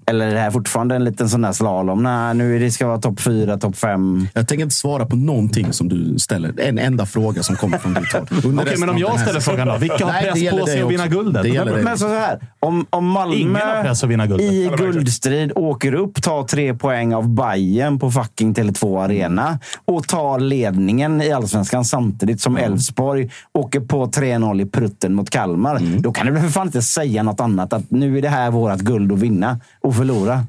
Eller är det här fortfarande en liten sån där slalom? Nej, nu är det ska vara topp fyra, topp fem. Jag tänker inte svara på någonting som du ställer. En enda fråga som kommer från ditt håll. Okej, men om jag ställer frågan då? Vilka har Nej, press på sig att vinna guldet? Det gäller dig. Men så här, om, om Malmö Ingen har press att vinna guldet. i guldstrid åker upp, tar tre poäng av Bayern på fucking Tele2 Arena och tar ledningen i allsvenskan samtidigt som Elfsborg åker på 3-0 i prutten mot Kalmar. Då kan du väl för fan inte säga något annat att nu är det här vårt guld att vinna och förlora.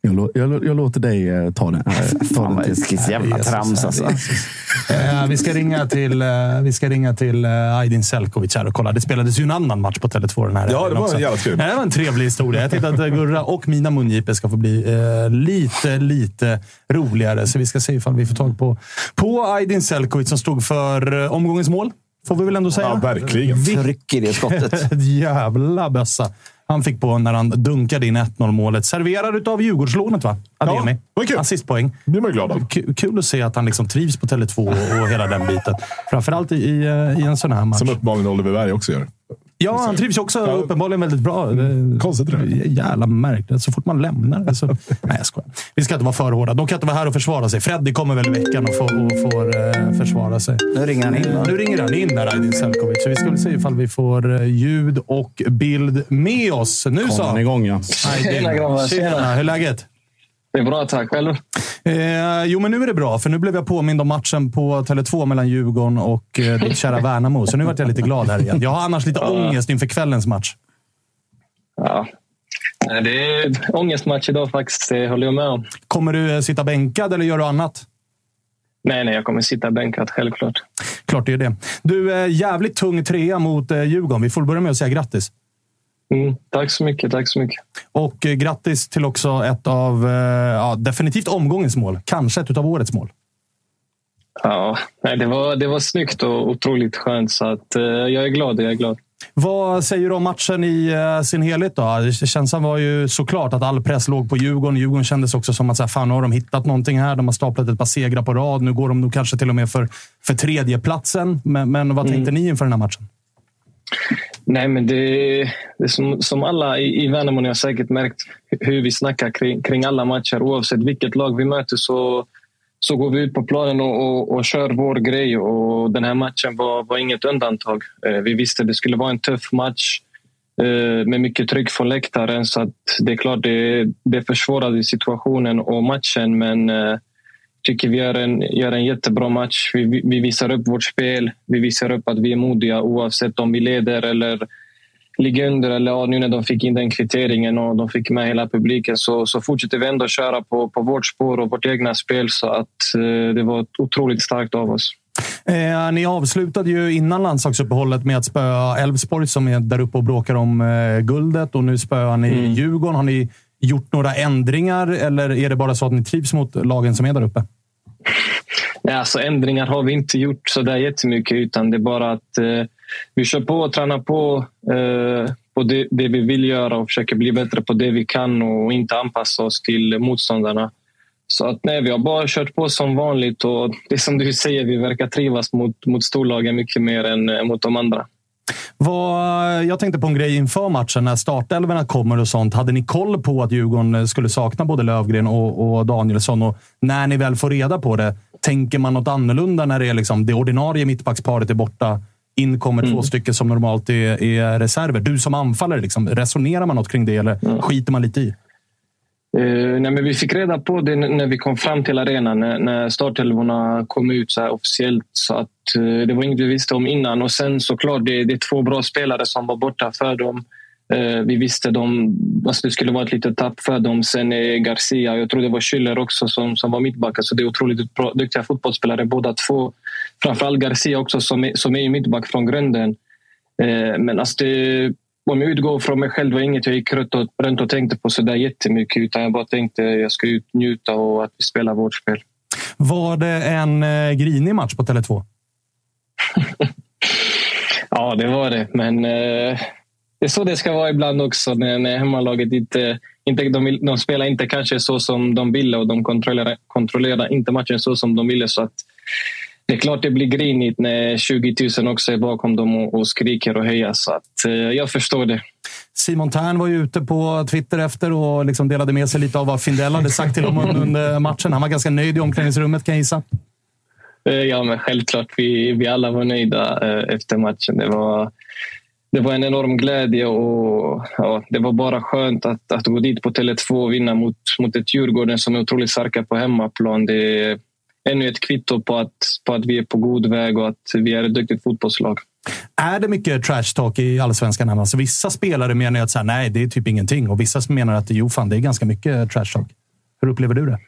Jag, lå- jag, jag låter dig eh, ta den. ta Fan den till. det är jävla trams alltså. Eh, vi ska ringa till, eh, vi ska ringa till eh, Aydin Selkovic här och kolla. Det spelades ju en annan match på Tele2 den här Ja, det var också. jävligt kul. Det var en trevlig historia. Jag tänkte att eh, Gurra och mina mungipor ska få bli eh, lite, lite roligare. Så vi ska se ifall vi får tag på, på Aydin Selkovic som stod för eh, omgångens mål. Får vi väl ändå säga. Ja, verkligen. Vilket Tryck i det skottet. jävla bössa. Han fick på när han dunkade in 1-0 målet. Serverad av Djurgårdslånet, va? Ademi. Ja, kul. Assistpoäng. Blir man glad av. Kul att se att han liksom trivs på Tele2 och hela den biten. Framförallt i, i, i en sån här match. Som uppenbarligen Oliver Berg också gör. Ja, han trivs också ja. uppenbarligen väldigt bra. Konstigt det Jävla märkligt. Så fort man lämnar. Så... Nej, jag skojar. Vi ska inte vara för hårda. De kan inte vara här och försvara sig. Freddy kommer väl i veckan och får, och får uh, försvara sig. Nu ringer han in. Va? Nu ringer han in där, Aydin Selkovic. Så vi ska väl se ifall vi får uh, ljud och bild med oss. Nu Kom så. han igång, ja. Tjena grabbar. Tjena. Hur är läget? Det är bra, tack. Själv? Eh, jo, men nu är det bra. För nu blev jag påmind om matchen på Tele2 mellan Djurgården och eh, ditt kära Värnamo. Så nu vart jag lite glad här igen. Jag har annars lite ja. ångest inför kvällens match. Ja. Det är ångestmatch idag faktiskt. Det håller jag med om. Kommer du eh, sitta bänkad eller gör du annat? Nej, nej, jag kommer sitta bänkad. Självklart. Klart det är det. Du, är jävligt tung trea mot eh, Djurgården. Vi får börja med att säga grattis. Mm, tack så mycket. Tack så mycket. Och eh, grattis till också ett av, eh, ja, definitivt omgångens mål. Kanske ett av årets mål. Ja, det var, det var snyggt och otroligt skönt. Så att, eh, jag är glad. Jag är glad. Vad säger du om matchen i sin helhet? då? Känslan var ju såklart att all press låg på Djurgården. Djurgården kändes också som att så här, fan, har de hittat någonting här. De har staplat ett par segrar på rad. Nu går de nog kanske till och med för, för tredjeplatsen. Men, men vad tänkte mm. ni inför den här matchen? Nej, men det, det som, som alla i, i Värnamo har säkert märkt hur vi snackar kring, kring alla matcher. Oavsett vilket lag vi möter så, så går vi ut på planen och, och, och kör vår grej. Och den här matchen var, var inget undantag. Eh, vi visste att det skulle vara en tuff match eh, med mycket tryck från läktaren. Så att det är klart, det, det försvårade situationen och matchen. Men eh, tycker vi gör en, gör en jättebra match. Vi, vi visar upp vårt spel. Vi visar upp att vi är modiga oavsett om vi leder eller ligger under. Eller ja, nu när de fick in den kvitteringen och de fick med hela publiken så, så fortsätter vi ändå köra på, på vårt spår och vårt egna spel. Så att eh, det var otroligt starkt av oss. Eh, ni avslutade ju innan landslagsuppehållet med att spöa Elfsborg som är där uppe och bråkar om eh, guldet och nu spöar ni mm. Djurgården. Har ni gjort några ändringar eller är det bara så att ni trivs mot lagen som är där uppe? Nej, alltså ändringar har vi inte gjort så där jättemycket utan det är bara att eh, vi kör på och tränar på, eh, på det, det, vi vill göra och försöker bli bättre på det vi kan och inte anpassa oss till motståndarna. Så att nej, vi har bara kört på som vanligt och det som du säger, vi verkar trivas mot, mot storlagen mycket mer än eh, mot de andra. Vad, jag tänkte på en grej inför matchen. När startelverna kommer och sånt. Hade ni koll på att Djurgården skulle sakna både Lövgren och, och Danielsson? Och när ni väl får reda på det, tänker man något annorlunda när det, är liksom, det ordinarie mittbacksparet är borta? In kommer mm. två stycken som normalt är, är reserver. Du som anfallare, liksom, resonerar man något kring det eller mm. skiter man lite i? Uh, nej, men vi fick reda på det när vi kom fram till arenan, när, när startelvorna kom ut så officiellt. Så att, uh, det var inget vi visste om innan. Och sen såklart, det, det är två bra spelare som var borta för dem. Uh, vi visste de, alltså det skulle vara ett litet tapp för dem. Sen är Garcia, jag tror det var Schüller också som, som var mittback. Så det är otroligt bra, duktiga fotbollsspelare båda två. Framförallt Garcia också som är, som är mittback från grunden. Men alltså det, om jag utgår från mig själv var inget jag gick runt och, runt och tänkte på så där jättemycket. Utan jag bara tänkte att jag ska ut, njuta och att vi spelar vårt spel. Var det en eh, grinig match på Tele2? ja, det var det. Men eh, det är så det ska vara ibland också när, när hemmalaget inte... inte de, de spelar inte kanske så som de ville och de kontrollerar, kontrollerar inte matchen så som de ville. Så att det är klart det blir grinigt när 20 000 också är bakom dem och, skriker och hejar. Så att, eh, jag förstår det. Simon Tern var ju ute på Twitter efter och liksom delade med sig lite av vad Findell hade sagt till honom under matchen. Han var ganska nöjd i omklädningsrummet kan jag gissa. Eh, ja, men självklart. Vi, vi alla var nöjda eh, efter matchen. Det var, det var en enorm glädje och ja, det var bara skönt att, att gå dit på Tele2 och vinna mot, mot ett Djurgården som är otroligt starka på hemmaplan. Det, ännu ett kvitto på att, på att vi är på god väg och att vi är ett duktigt fotbollslag. Är det mycket trash talk i allsvenskan? Alltså, vissa spelare menar att så här, nej, det är typ ingenting och vissa menar att jo, fan, det är ganska mycket trash talk. Hur upplever du det?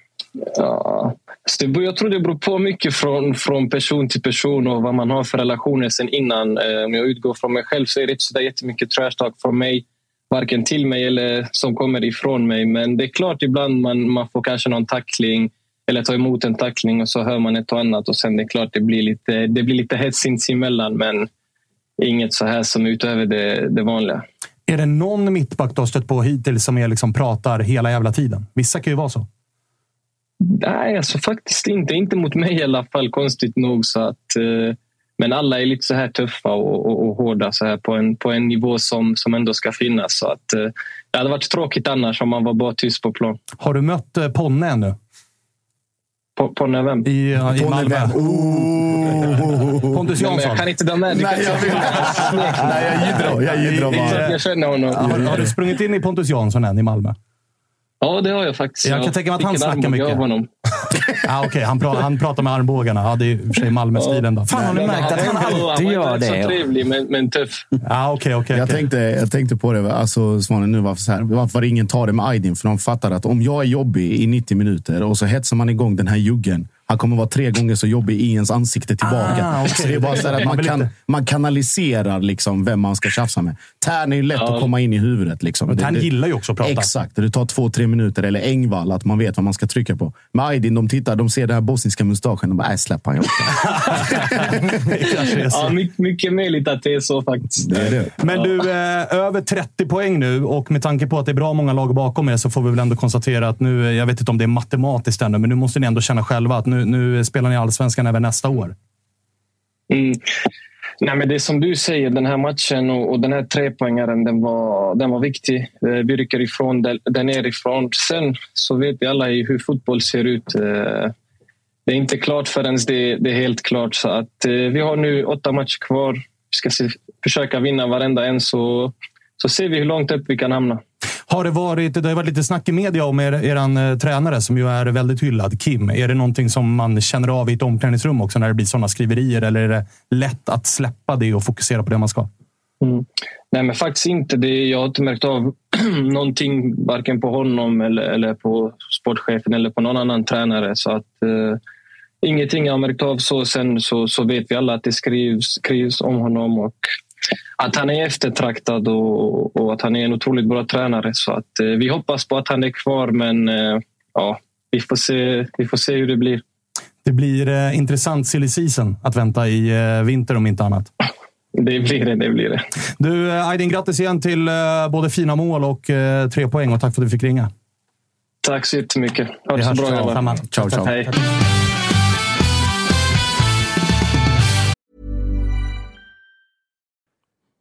Ja, alltså, jag tror det beror på mycket från, från person till person och vad man har för relationer sen innan. Eh, om jag utgår från mig själv så är det inte så där jättemycket trash talk från mig. Varken till mig eller som kommer ifrån mig. Men det är klart ibland man, man får kanske någon tackling eller ta emot en tackling och så hör man ett och annat och sen det är klart det blir lite, det blir lite hets sinsemellan men inget så här som utöver det, det vanliga. Är det någon mittback du har stött på hittills som är liksom pratar hela jävla tiden? Vissa kan ju vara så. Nej, alltså faktiskt inte. Inte mot mig i alla fall, konstigt nog. Så att, eh, men alla är lite så här tuffa och, och, och hårda så här på, en, på en nivå som, som ändå ska finnas. Så att, eh, det hade varit tråkigt annars om man var bara tyst på plan. Har du mött eh, Ponne ännu? På, på vem? I, ja, i Malmö? Pontus Nej, men Jansson? jag kan inte. Du kan Nej, jag inte- vill- Nej, jag jiddrar. Jag jiddrar bara. jag känner honom. Har, har du sprungit in i Pontus Jansson än i Malmö? Ja, det har jag faktiskt. Jag kan tänka mig att han snackar mycket. av honom. Ah, Okej, han, pra, han pratar med armbågarna. Ja, det är i och för sig Malmö-stilen. Då. Fan, har ni märkt att han alltid var gör inte det? så trevlig, men, men tuff. Ah, Okej, okej. Jag tänkte, jag tänkte på det, alltså Svanen, nu varför, så här, varför ingen tar det med Aydin? För de fattar att om jag är jobbig i 90 minuter och så hetsar man igång den här juggen. Han kommer vara tre gånger så jobbig i ens ansikte tillbaka. Ah, okej. Så det är bara så här att Man kan, man kanaliserar liksom vem man ska tjafsa med. Tärn är ju lätt att komma in i huvudet. Liksom. Tern Det- det- gillar ju också att prata. Exakt. Det tar två, tre minuter. Eller Engvall, att man vet vad man ska trycka på. Med Aydin, de tittar, de ser den här bosniska mustaschen. De bara, äh, släpp han. jag orkar." Det kanske är så. Ja, mycket, mycket möjligt att det är så faktiskt. Det är det. Men du, eh, över 30 poäng nu och med tanke på att det är bra många lag bakom er så får vi väl ändå konstatera att nu, eh, jag vet inte om det är matematiskt ännu, men nu måste ni ändå känna själva att nu, nu spelar ni allsvenskan även nästa år. Mm. Nej, men det är som du säger, den här matchen och, och den här trepoängaren den var, den var viktig. Eh, vi rycker ifrån där, nerifrån. Sen så vet vi alla hur fotboll ser ut. Eh, det är inte klart förrän det, det är helt klart. Så att, eh, vi har nu åtta matcher kvar. Vi ska se, försöka vinna varenda en så, så ser vi hur långt upp vi kan hamna. Har det varit, det har varit lite snack i media om er, eran eh, tränare som ju är väldigt hyllad, Kim. Är det någonting som man känner av i ett omklädningsrum också när det blir sådana skriverier? Eller är det lätt att släppa det och fokusera på det man ska? Mm. Nej, men faktiskt inte. Det, jag har inte märkt av någonting varken på honom eller, eller på sportchefen eller på någon annan tränare. Så att, eh, ingenting har märkt av. så Sen så, så vet vi alla att det skrivs, skrivs om honom och att han är eftertraktad och, och att han är en otroligt bra tränare. Så att, eh, vi hoppas på att han är kvar, men eh, ja, vi, får se, vi får se hur det blir. Det blir eh, intressant silly season att vänta i eh, vinter om inte annat. Det blir det. det, blir det. Du, eh, Aydin, grattis igen till eh, både fina mål och eh, tre poäng och tack för att du fick ringa. Tack så jättemycket. Ha det så bra, grabbar. Ciao, ciao. Hej.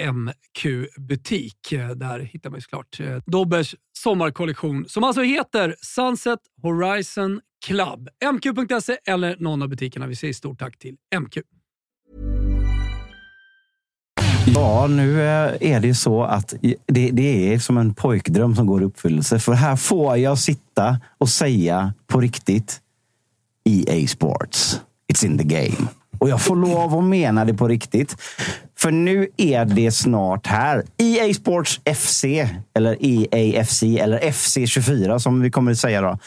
MQ-butik. Eh, där hittar man ju såklart eh, Dobbers sommarkollektion som alltså heter Sunset Horizon Club. MQ.se eller någon av butikerna. Vi säger stort tack till MQ. Ja, nu eh, är det ju så att det, det är som en pojkdröm som går i uppfyllelse. För här får jag sitta och säga på riktigt EA Sports. It's in the game. Och jag får lov att mena det på riktigt. För nu är det snart här. EA Sports FC, eller EAFC, eller FC24 som vi kommer att säga då.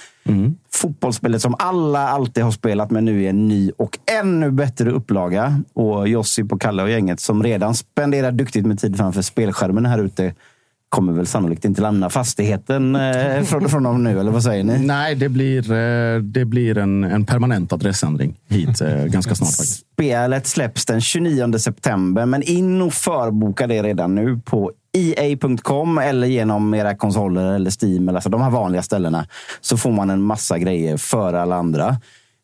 Fotbollsspelet som alla alltid har spelat med nu i en ny och ännu bättre upplaga. Och Josip och Kalle och gänget som redan spenderar duktigt med tid framför spelskärmen här ute kommer väl sannolikt inte lämna fastigheten eh, från, från dem nu, eller vad säger ni? Nej, det blir, eh, det blir en, en permanent adressändring hit eh, ganska snart. faktiskt. Spelet släpps den 29 september, men in och förboka det redan nu på EA.com eller genom era konsoler eller Steam, eller alltså de här vanliga ställena, så får man en massa grejer före alla andra.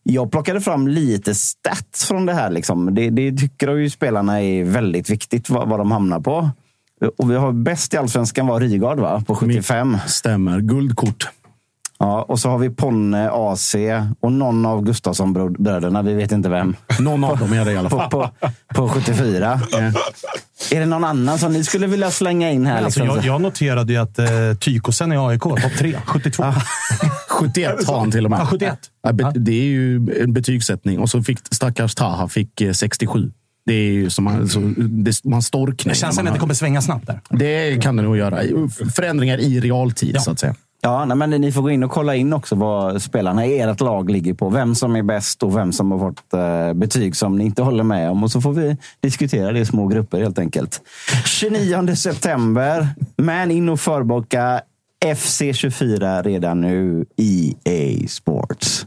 Jag plockade fram lite stats från det här. Liksom. Det, det tycker ju spelarna är väldigt viktigt vad, vad de hamnar på. Och vi har bäst i allsvenskan var Rygaard va? på 75. Stämmer. Guldkort. Ja, och så har vi Ponne, AC och någon av Gustafsson-bröderna. Vi vet inte vem. Någon av dem är det i alla På, fall. på, på 74. Är det någon annan som ni skulle vilja slänga in här? Alltså, Liksom? jag, jag noterade ju att eh, Tykosen i AIK, topp tre, 72. 71 har han till och med. Ja, 71. Ja, Det är ju en betygssättning. Och så fick stackars Taha fick eh, 67. Det är ju som man, så, det, man storknar. Det känns som att det kommer svänga snabbt där. Det kan det nog göra. Förändringar i realtid, så att säga. Ja, nej, men ni får gå in och kolla in också vad spelarna i ert lag ligger på. Vem som är bäst och vem som har fått eh, betyg som ni inte håller med om. Och så får vi diskutera det i små grupper helt enkelt. 29 september. Men in och förboka FC24 redan nu. EA Sports.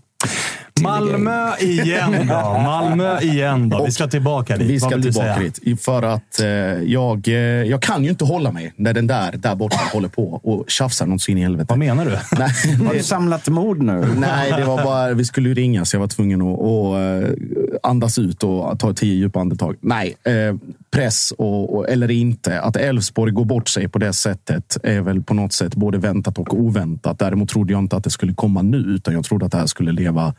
Malmö igen då. Malmö igen då. Vi ska tillbaka dit. Vi Vad ska tillbaka dit. För att eh, jag, eh, jag kan ju inte hålla mig när den där, där borta håller på och tjafsar något så in i helvete. Vad menar du? Nej, Har du samlat mod nu? Nej, det var bara, vi skulle ju ringa så jag var tvungen att, att eh, andas ut och ta tio djupa andetag. Nej, eh, press och, och, eller inte. Att Elfsborg går bort sig på det sättet är väl på något sätt både väntat och oväntat. Däremot trodde jag inte att det skulle komma nu, utan jag trodde att det här skulle leva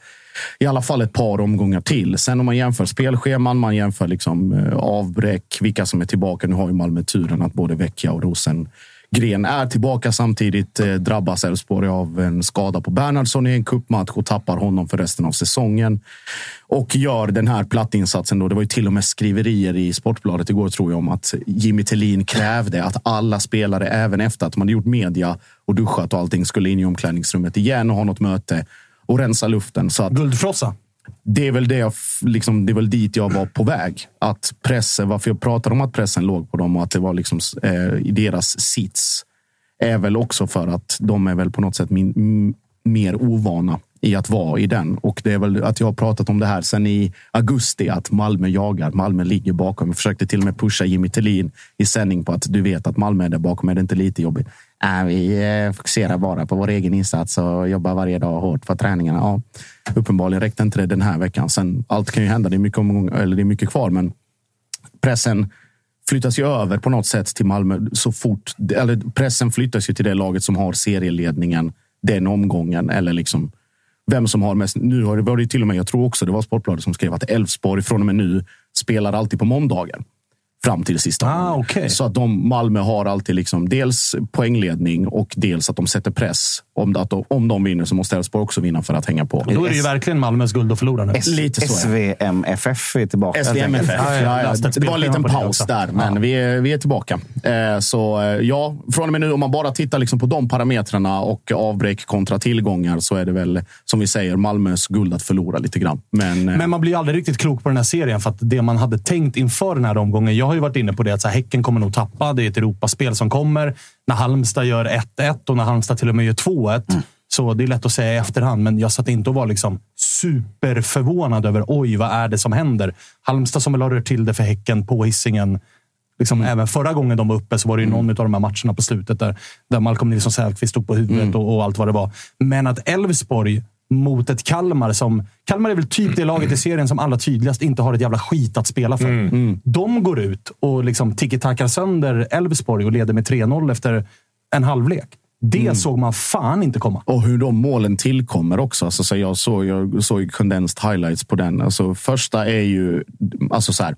i alla fall ett par omgångar till. Sen om man jämför spelscheman, man jämför liksom eh, avbräck, vilka som är tillbaka. Nu har ju Malmö turen att både Vecchia och Rosengren är tillbaka. Samtidigt eh, drabbas Elfsborg av en skada på Bernhardsson i en cupmatch och tappar honom för resten av säsongen. Och gör den här plattinsatsen. Då. Det var ju till och med skriverier i Sportbladet igår tror jag om att Jimmy Tillin krävde att alla spelare, även efter att man hade gjort media och duschat och allting, skulle in i omklädningsrummet igen och ha något möte och rensa luften. Så att Guldfrossa. det är väl det jag, liksom, det är väl dit jag var på väg. Att pressen, varför jag pratade om att pressen låg på dem och att det var liksom, eh, i deras sits är väl också för att de är väl på något sätt min, m- mer ovana i att vara i den. Och det är väl att jag har pratat om det här sedan i augusti, att Malmö jagar. Malmö ligger bakom. Jag försökte till och med pusha Jimmy Tillin i sändning på att du vet att Malmö är där bakom. Är det inte lite jobbigt? Äh, vi eh, fokuserar bara på vår egen insats och jobbar varje dag hårt för träningarna. Ja, uppenbarligen räckte inte det den här veckan. Sen, allt kan ju hända. Det är mycket, omgång, eller det är mycket kvar, men pressen flyttas ju över på något sätt till Malmö så fort. Eller pressen flyttas ju till det laget som har serieledningen den omgången. Eller liksom vem som har mest. Nu har det till och med, jag tror också det var Sportbladet som skrev att Elfsborg från och med nu spelar alltid på måndagar. Fram till sista Ah, okej. Så att de, Malmö har alltid liksom dels poängledning och dels att de sätter press. Om, att de, om de vinner så måste Elfsborg också vinna för att hänga på. Då är det ju verkligen Malmös guld att förlora nu. Lite så, ja. SVMFF är tillbaka. SVMFF. Ja, ja, Ja, ja, det var en liten paus där, men vi, är, vi är tillbaka. Eh, så eh, ja, från och med nu, om man bara tittar liksom på de parametrarna och avbräck kontra tillgångar så är det väl, som vi säger, Malmös guld att förlora lite grann. Men, eh, Men man blir ju aldrig riktigt klok på den här serien. För att det man hade tänkt inför den här omgången. Jag har ju varit inne på det att så här, Häcken kommer nog tappa. Det är ett Europaspel som kommer. När Halmstad gör 1-1 och när Halmstad till och med gör 2-1. Så det är lätt att säga i efterhand, men jag satt inte och var liksom superförvånad över oj, vad är det som händer? Halmstad som väl har rört till det för Häcken på Hisingen. Liksom, Även förra gången de var uppe så var det ju någon av de här matcherna på slutet där, där Malcolm Nilsson Säfqvist stod på huvudet och, och allt vad det var. Men att Elfsborg mot ett Kalmar som... Kalmar är väl typ det laget i serien som allra tydligast inte har ett jävla skit att spela för. De går ut och liksom tiki-takar sönder Elfsborg och leder med 3-0 efter en halvlek. Det såg man fan inte komma. Och hur de målen tillkommer också. Alltså, så jag såg, jag såg condensed highlights på den. Alltså, första är ju... Alltså, så här,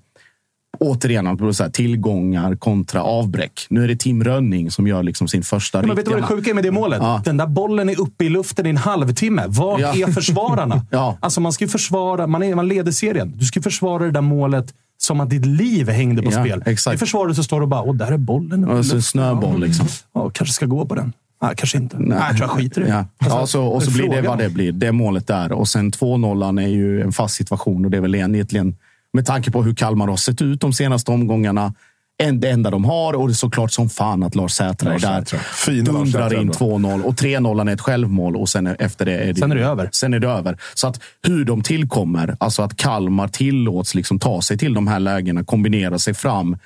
återigen, alltså, så här, tillgångar kontra avbräck. Nu är det Tim Rönning som gör liksom sin första Men vet du vad det sjuka är med det målet? Ja. Den där bollen är uppe i luften i en halvtimme. Var Ja. är försvararna? Ja. Alltså man ska försvara, man, är, man leder serien. Du ska försvara det där målet som att ditt liv hängde på Ja, spel. exakt. I försvaret så står det bara, åh, där är bollen. uppe i Och så luften." snöboll liksom. Ja, kanske ska gå på den. Nej, kanske inte. Nej, jag tror jag skiter i det. Ja. Alltså, ja, så, och så blir det vad det blir. Det målet där. Och sen 2-0 är ju en fast situation och det är väl egentligen med tanke på hur Kalmar har sett ut de senaste omgångarna en, det enda de har. Och det är såklart som fan att Lars Sätra är där. Fina Dundrar in ändå. 2-0 och 3-0 är ett självmål och sen efter det är det, Sen är det över. Sen är det över. Så att hur de tillkommer, alltså att Kalmar tillåts liksom ta sig till de här lägena, kombinera sig fram,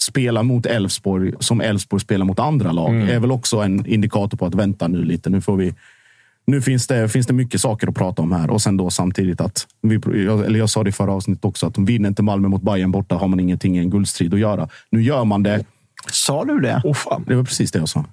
spela mot Elfsborg som Elfsborg spelar mot andra lag, Mm. är väl också en indikator på att vänta nu lite. Nu får vi nu finns det, finns det mycket saker att prata om här och sen då samtidigt att, vi, eller jag sa det i förra avsnittet också, att vinner inte Malmö mot Bayern borta har man ingenting i en guldstrid att göra. Nu gör man det. Sa du det? Åh fan. Det var precis det jag sa.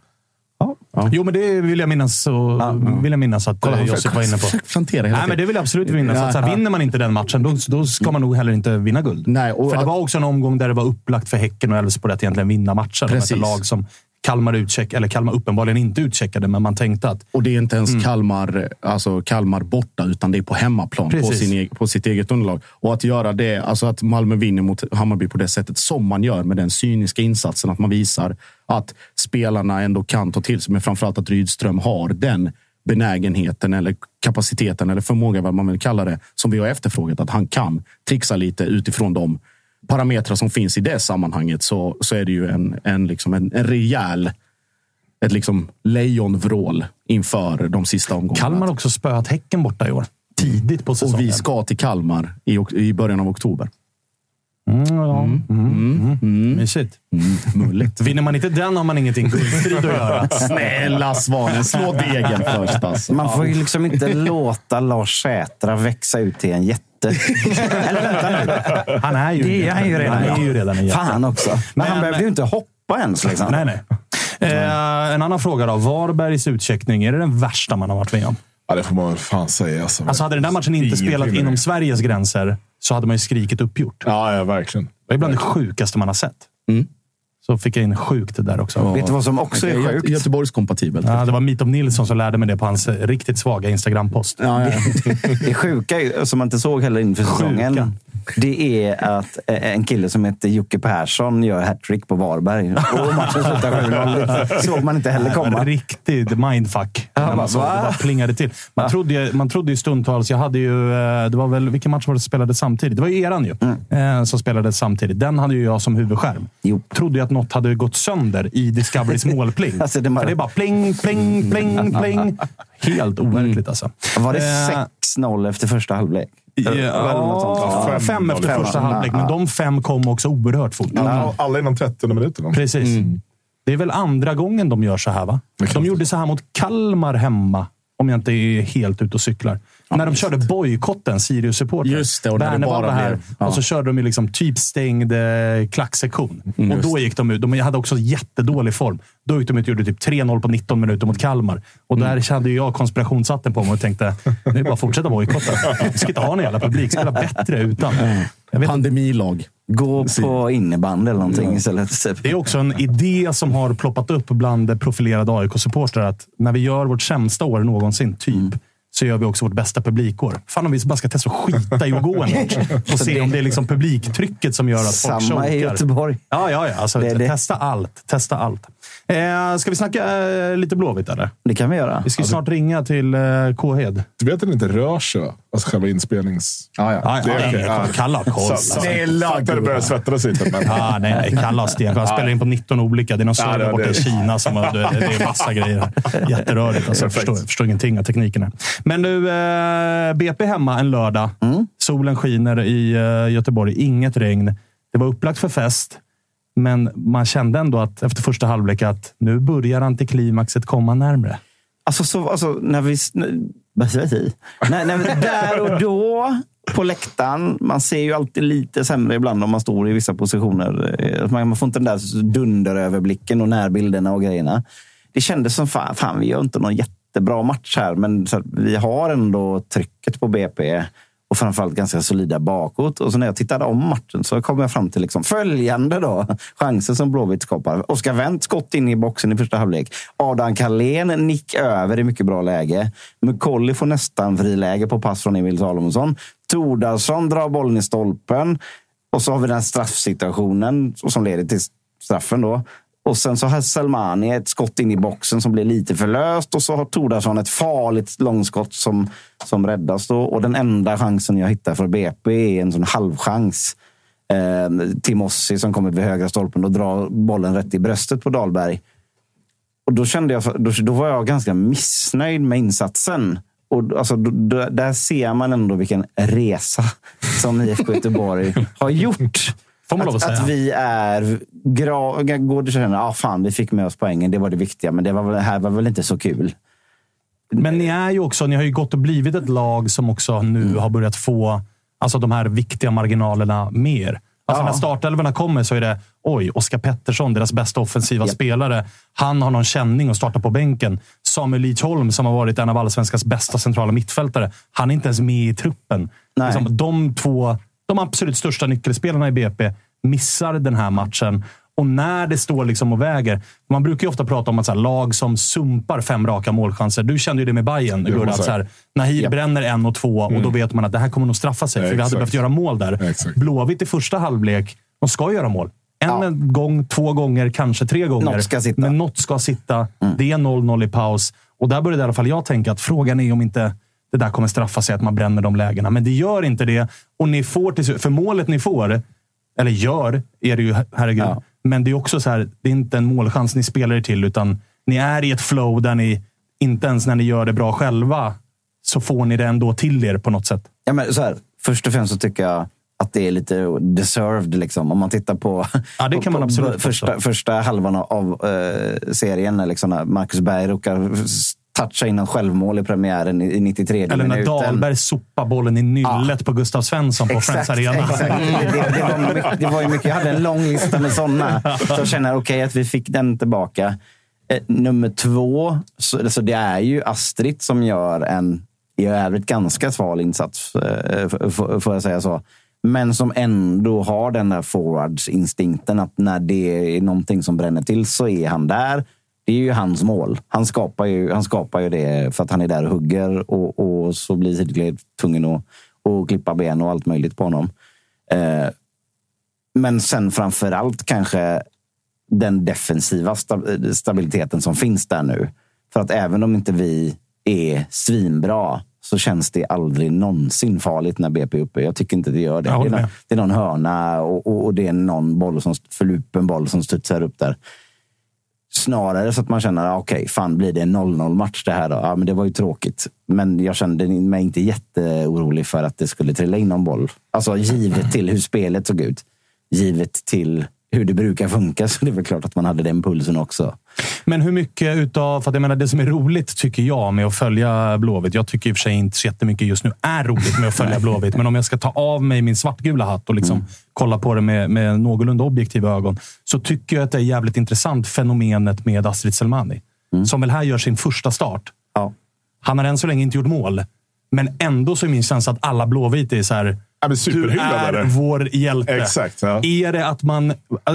Jo, men det vill jag minnas, och, vill jag minnas att Kolla, eh, Josip var inne på. plantera hela Nej, men det vill jag absolut minnas. Ja, att så här, ja. vinner man inte den matchen, då, då ska man nog heller inte vinna guld. Nej, och för det var också en omgång där det var upplagt för Häcken och Elfsborg att egentligen vinna matchen. Precis. mötte lag som Kalmar utcheck, eller Kalmar uppenbarligen inte utcheckade, men man tänkte att Och det är inte ens Kalmar, alltså Kalmar borta, utan det är på hemmaplan på, sin, eg- på sitt eget underlag. Och att göra det, alltså att Malmö vinner mot Hammarby på det sättet som man gör med den cyniska insatsen, att man visar att spelarna ändå kan ta till sig, men framförallt att Rydström har den benägenheten eller kapaciteten eller förmåga, vad man vill kalla det, som vi har efterfrågat. Att han kan trixa lite utifrån de parametrar som finns i det sammanhanget så, så är det ju en, en, liksom en, en rejäl ett liksom lejonvrål inför de sista omgångarna. Kalmar också spöat Häcken borta i år. Tidigt på säsongen. Och vi ska till Kalmar i, i början av oktober. Mm, ja. Mm, mm. Mysigt. Mulligt. Vinner man inte den har man ingenting guldstrid att göra. Snälla Svanen, slå degen först. Alltså. Man får ju liksom inte låta Lars Sätra växa ut till en jätte. Eller vänta nu. Han är ju, Det är han ju redan. Han är ju redan en jätte. Fan också. Men, han Men- behövde ju inte hoppa ens. Liksom. Nej, nej. Eh, en annan fråga då. Varbergs utcheckning, är det den värsta man har varit med om? Ja, det får man väl fan säga. Alltså, Alltså hade den där matchen inte spelat med inom det. Sveriges gränser så hade man ju skrikit uppgjort. Ja, ja, verkligen. Det är bland det sjukaste man har sett. Mm. Så fick jag in sjukt där också. Vet du vad som också är sjukt? Göteborgskompatibelt. Ja, det var Meetup Nilsson som lärde mig det på hans eh, riktigt svaga Instagram-post. Ja, ja. Det sjuka, som man inte såg heller inför säsongen. Det är att eh, en kille som heter Jocke Persson gör hattrick på Varberg. Och matchen slutar 7-0. Det såg man inte heller komma. Riktigt mindfuck. man såg det. bara plingade till. Man, trodde, man trodde ju stundtals... Jag hade ju, eh, det var väl, vilken match var det som spelades samtidigt? Det var ju eran ju, eh, som spelades samtidigt. Den hade ju jag som huvudskärm. Jo. Trodde ju att något hade gått sönder i Discoverys målpling. Alltså, det För det är bara pling, pling, pling, pling. Helt overkligt alltså. Var det Eh, 6-0 efter första halvlek? Ja, Ja, fem efter fem. första halvlek, men de fem kom också oerhört fort. Ja, alla inom 30 minuter. Precis. Det är väl andra gången de gör så här, va? De gjorde så här mot Kalmar hemma, om jag inte är helt ute och cyklar. När de körde bojkotten, Sirius-supportrar. Just det, och när det bara var här blev- ja. och så körde de ju liksom typ stängd eh, klacksektion. och just då gick de ut. De hade också jättedålig form. Då gick de ut och gjorde typ 3-0 på 19 minuter mot Kalmar. Och där hade ju jag konspirationshatten på mig och tänkte, det är bara att fortsätta bojkotta. Vi ska inte ha någon jävla publik. Spela bättre utan. Vet Pandemilag. Gå på innebandy eller någonting istället. Det är också en idé som har ploppat upp bland profilerade AIK-supportrar att när vi gör vårt sämsta år någonsin, typ, Mm. Så gör vi också vårt bästa publikår. Fan om vi bara ska testa att skita i att gå en match och se om det är liksom publiktrycket som gör att folk Samma i chokar. Göteborg. Ja, ja, ja. Alltså, Det- det- Testa allt. Testa allt. Eh, ska vi snacka eh, lite Blåvitt, eller? Det kan vi göra. Vi ska ju snart ringa till eh, Kåhed. Du vet att den inte rör sig, va? Alltså själva inspelnings... Ja, ja. Ja, Det är ja, okej, ja. ja. Kalle har koll. Så- alltså. Snälla, Fattar du gubbar. börjar svettas lite. Men... Ah, nej, nej. Kalle har stenkoll. Han spelar in på 19 olika. det är någon Ja, server det- borta i det- Kina. Som, har- det, det är massa grejer. här. Jätterörigt. Alltså, jag, Perfekt. förstår, jag förstår ingenting av tekniken. Här. Men nu, eh, BP hemma en lördag. Solen skiner i eh, Göteborg. Inget regn. Det var upplagt för fest. Men man kände ändå att efter första halvlek att nu börjar antiklimaxet komma närmre. Alltså, så, alltså när vi... Vad säger jag? när, när vi, där och då på läktaren. Man ser ju alltid lite sämre ibland om man står i vissa positioner. Eh, man, man får inte den där dunderöverblicken och närbilderna och grejerna. Det kändes som fan, fan vi gör inte någon jättebra match här, men så, vi har ändå trycket på BP och framförallt ganska solida bakåt. Och så när jag tittade om matchen så kom jag fram till liksom följande då, chanser som Blåvitt skapar. Oskar Wendt skott in i boxen i första halvlek. Adam Carlén nick över i mycket bra läge. Mukolli får nästan friläge på pass från Emil Salomonsson. Tordarsson drar bollen i stolpen. Och så har vi den straffsituationen som leder till straffen. då. Och sen så har Selmani ett skott in i boxen som blir lite för löst. Och så har Tordarsson ett farligt långskott som, som räddas. Då. Och den enda chansen jag hittar för BP är en sån halvchans. Eh, Timossi som kommer vid högra stolpen och drar bollen rätt i bröstet på Dahlberg. Och då, kände jag, då, då var jag ganska missnöjd med insatsen. Och alltså, då, där ser man ändå vilken resa som IFK Göteborg har gjort. Att att, att vi är... Gra, går känna, ah, fan, vi fick med oss poängen. Det var det viktiga, men det var, här var väl inte så kul. Men ni är ju också, ni har ju gått och blivit ett lag som också nu Mm. har börjat få alltså de här viktiga marginalerna mer. Alltså Ja. när startelvorna kommer så är det, oj, Oskar Pettersson, deras bästa offensiva spelare. Han har någon känning och startar på bänken. Samuel Lidsholm, som har varit en av allsvenskans bästa centrala mittfältare, han är inte ens med i truppen. Nej. Liksom, de två, de absolut största nyckelspelarna i BP, missar den här matchen. Och när det står liksom och väger. Man brukar ju ofta prata om att så här, lag som sumpar fem raka målchanser. Du kände ju det med Bayern Gurra. Att så här, Nahir Ja. bränner en och två och då vet man att det här kommer nog straffa sig. För vi hade Exakt. behövt göra mål där. Exakt. Blåvitt i första halvlek, de ska göra mål. En Ja. gång, två gånger, kanske tre gånger. Något ska sitta. Men något ska sitta. Det är 0-0 i paus. Och där började i alla fall jag tänka att frågan är om inte det där kommer straffa sig, att man bränner de lägena. Men det gör inte det. Och ni får till För målet ni får, eller gör, är det ju, herregud. Ja. Men det är också så här, det är inte en målchans ni spelar er till, utan ni är i ett flow där ni, inte ens när ni gör det bra själva, så får ni det ändå till er på något sätt. Ja, men så här, först och främst så tycker jag att det är lite deserved. Liksom. Om man tittar på, Ja, det kan på, man absolut på första, första halvan av eh, serien. När liksom Marcus Berg råkar toucha in en självmål i premiären i, i 93 Eller när minuten. Dahlberg sopar bollen i nyllet på Gustav Svensson på Friends Arena. Exakt. Det, det, var mycket, det var ju mycket, jag hade en lång lista med sådana. Så jag känner okej att vi fick den tillbaka. Eh, nummer två, så, alltså det är ju Astrid som gör en i övrigt ganska sval insats, eh, får jag säga så. Men som ändå har den där forwardsinstinkten att när det är någonting som bränner till så är han där. Det är ju hans mål. Han skapar ju, han skapar ju det för att han är där och hugger och, och så blir Sidegård tvungen att, att klippa ben och allt möjligt på honom. Eh, men sen framför allt kanske den defensiva sta- stabiliteten som finns där nu. För att även om inte vi är svinbra så känns det aldrig någonsin farligt när BP är uppe. Jag tycker inte det gör det. Det är, någon, det är någon hörna och, och, och det är någon boll som, förlupen boll som studsar upp där. Snarare så att man känner, okej, okej, fan blir det en 0-0 match det här då? Ja, men det var ju tråkigt. Men jag kände mig inte jätteorolig för att det skulle trilla in någon boll. Alltså givet till hur spelet såg ut. Givet till hur det brukar funka så det är väl klart att man hade den pulsen också. Men hur mycket utav... För att jag menar, det som är roligt tycker jag med att följa Blåvitt. Jag tycker i och för sig inte så jättemycket just nu är roligt med att följa Blåvitt. Men om jag ska ta av mig min svartgula hatt och liksom kolla på det med, med någorlunda objektiva ögon. Så tycker jag att det är jävligt intressant fenomenet med Astrid Selmani. Som väl här gör sin första start. Ja. Han har än så länge inte gjort mål. Men ändå så är min känsla att alla Blåvita är så här... Du är vår hjälte. Exakt, ja. Är det att man,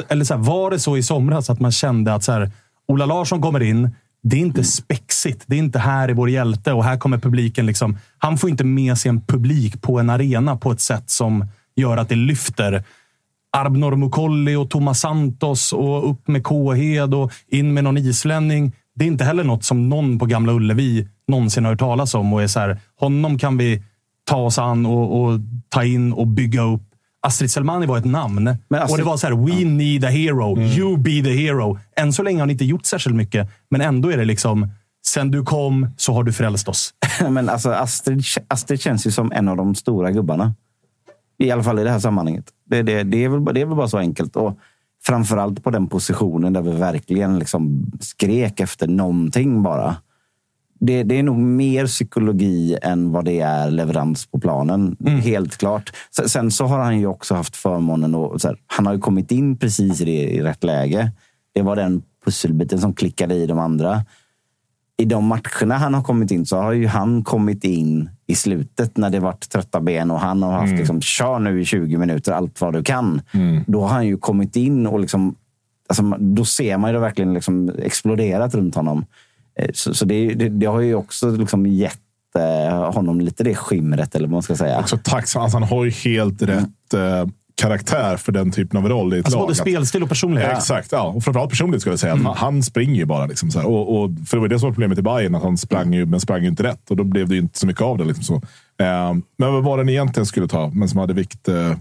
eller så här, var det så i somras att man kände att så här, Ola Larsson kommer in, det är inte spexigt. Det är inte här är vår hjälte och här kommer publiken. Liksom, han får inte med sig en publik på en arena på ett sätt som gör att det lyfter. Arbnor Mukolli och Thomas Santos och upp med Kåhed och in med någon islänning. Det är inte heller något som någon på Gamla Ullevi någonsin har hört talas om och är så här, honom kan vi ta oss an och, och ta in och bygga upp. Astrid Selmani var ett namn. Astrid- och det var så här, we need a hero. You be the hero. Än så länge har ni inte gjort särskilt mycket, men ändå är det liksom, sen du kom så har du frälst oss. Men alltså Astrid, Astrid känns ju som en av de stora gubbarna. I alla fall i det här sammanhanget. Det, det, det, är, väl, det är väl bara så enkelt. Och framförallt på den positionen där vi verkligen liksom skrek efter någonting bara. Det, det är nog mer psykologi än vad det är leverans på planen. Helt klart. Sen, så har han ju också haft förmånen och här, Han har ju kommit in precis i, det, i rätt läge. Det var den pusselbiten som klickade i de andra i de matcherna han har kommit in så har ju han kommit in i slutet när det varit trötta ben och han har haft liksom, kör nu i 20 minuter allt vad du kan. Då har han ju kommit in och liksom, alltså, då ser man ju det verkligen liksom exploderat runt honom. Eh, Så, så det, det, det har ju också liksom gett eh, honom lite det skimret, eller vad man ska säga. Också tacksam. Alltså, han har ju helt rätt eh, karaktär för den typen av roll i ett Alltså lag. både spelstil och personlighet. Exakt, ja. och framförallt personligt ska jag säga. att Han, han springer ju bara. Liksom, så här. Och, och, för det var det som var problemet i Bayern att han sprang ju, men sprang ju inte rätt. Och då blev det ju inte så mycket av det. Liksom, så. Eh, men vad var den egentligen skulle ta, men som hade vikt? Eh,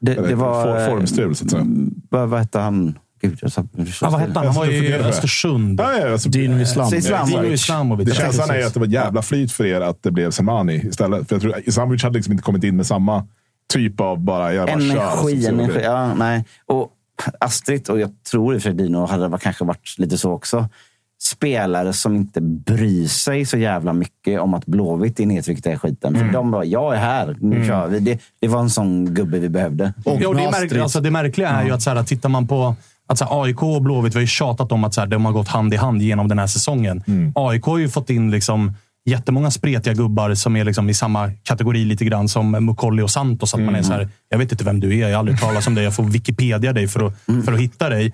Det, Eller det var... for- formstrul, så att säga. Vad, vad hette han? Gud, jag sa, Ja, vad hette han? Han var Jag i. Östersund. Ja, ja, alltså, Dino Islam. Islamovic. Islamovic. Det känslan är att det var jävla flyt för er att det blev Selmani istället. För jag tror Islamovic hade liksom inte kommit in med samma typ av bara, jag bara Energi, vi energi. Ja, nej. Och Astrid, och jag tror i och för sig Dino hade det kanske varit lite så också. Spelare som inte bryr sig så jävla mycket om att Blåvitt är nedtryckta i skiten. Mm. För de bara, jag är här, nu kör vi. Det, det var en sån gubbe vi behövde. Och och det, är märkligt, alltså, det märkliga är ju att så här, tittar man på att så här, AIK och Blåvitt, vi har ju tjatat om att så här, de har gått hand i hand genom den här säsongen. AIK har ju fått in liksom jättemånga spretiga gubbar som är liksom i samma kategori lite grann som Mukolli och Santos. Att man är så här, jag vet inte vem du är, jag har aldrig talat om dig. Jag får Wikipedia dig för att, för att hitta dig.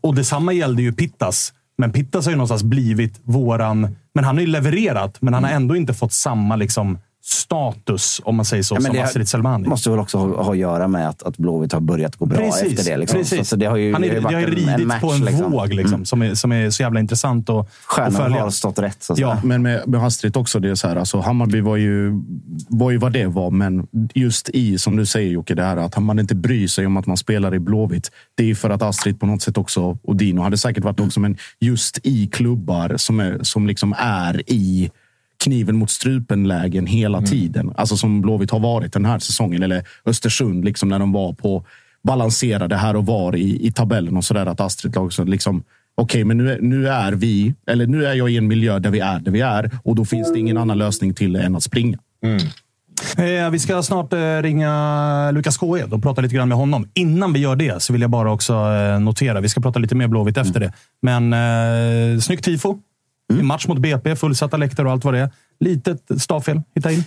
Och detsamma gällde ju Pittas. Men Pittas har ju någonstans blivit våran... Men han har ju levererat, men han har ändå inte fått samma liksom, status, om man säger så, Ja, men som det Astrid Selmani. måste väl också ha, ha att göra med att, att Blåvitt har börjat gå bra efter det. Liksom. precis. Så, så det har ju, han är, det har det har varit en, match. på en liksom. våg liksom, som, är, som är så jävla intressant att, att Stjärnan följa. har stått rätt. Så att. Ja. Men med, med Astrid också, det är så här, alltså Hammarby var ju, var ju vad det var, men just i, som du säger Jocke, det här att man inte bryr sig om att man spelar i Blåvitt. Det är ju för att Astrid på något sätt också, och Dino hade säkert varit också, men just i klubbar som, är, som liksom är i kniven mot strupen-lägen hela tiden. Alltså som Blåvitt har varit den här säsongen. Eller Östersund, liksom när de var på balanserade här och var i, i tabellen och sådär. Att Astrid lag så liksom Okej, men nu är, nu är vi, eller nu är jag i en miljö där vi är där vi är och då finns det ingen annan lösning till än att springa. Eh, vi ska snart eh, ringa Lukas Kåhed och prata lite grann med honom. Innan vi gör det så vill jag bara också eh, notera, vi ska prata lite mer Blåvitt efter det. Men eh, snyggt tifo. Mm. Match mot BP, fullsatta läktare och allt vad det är. Litet stavfel, hitta in.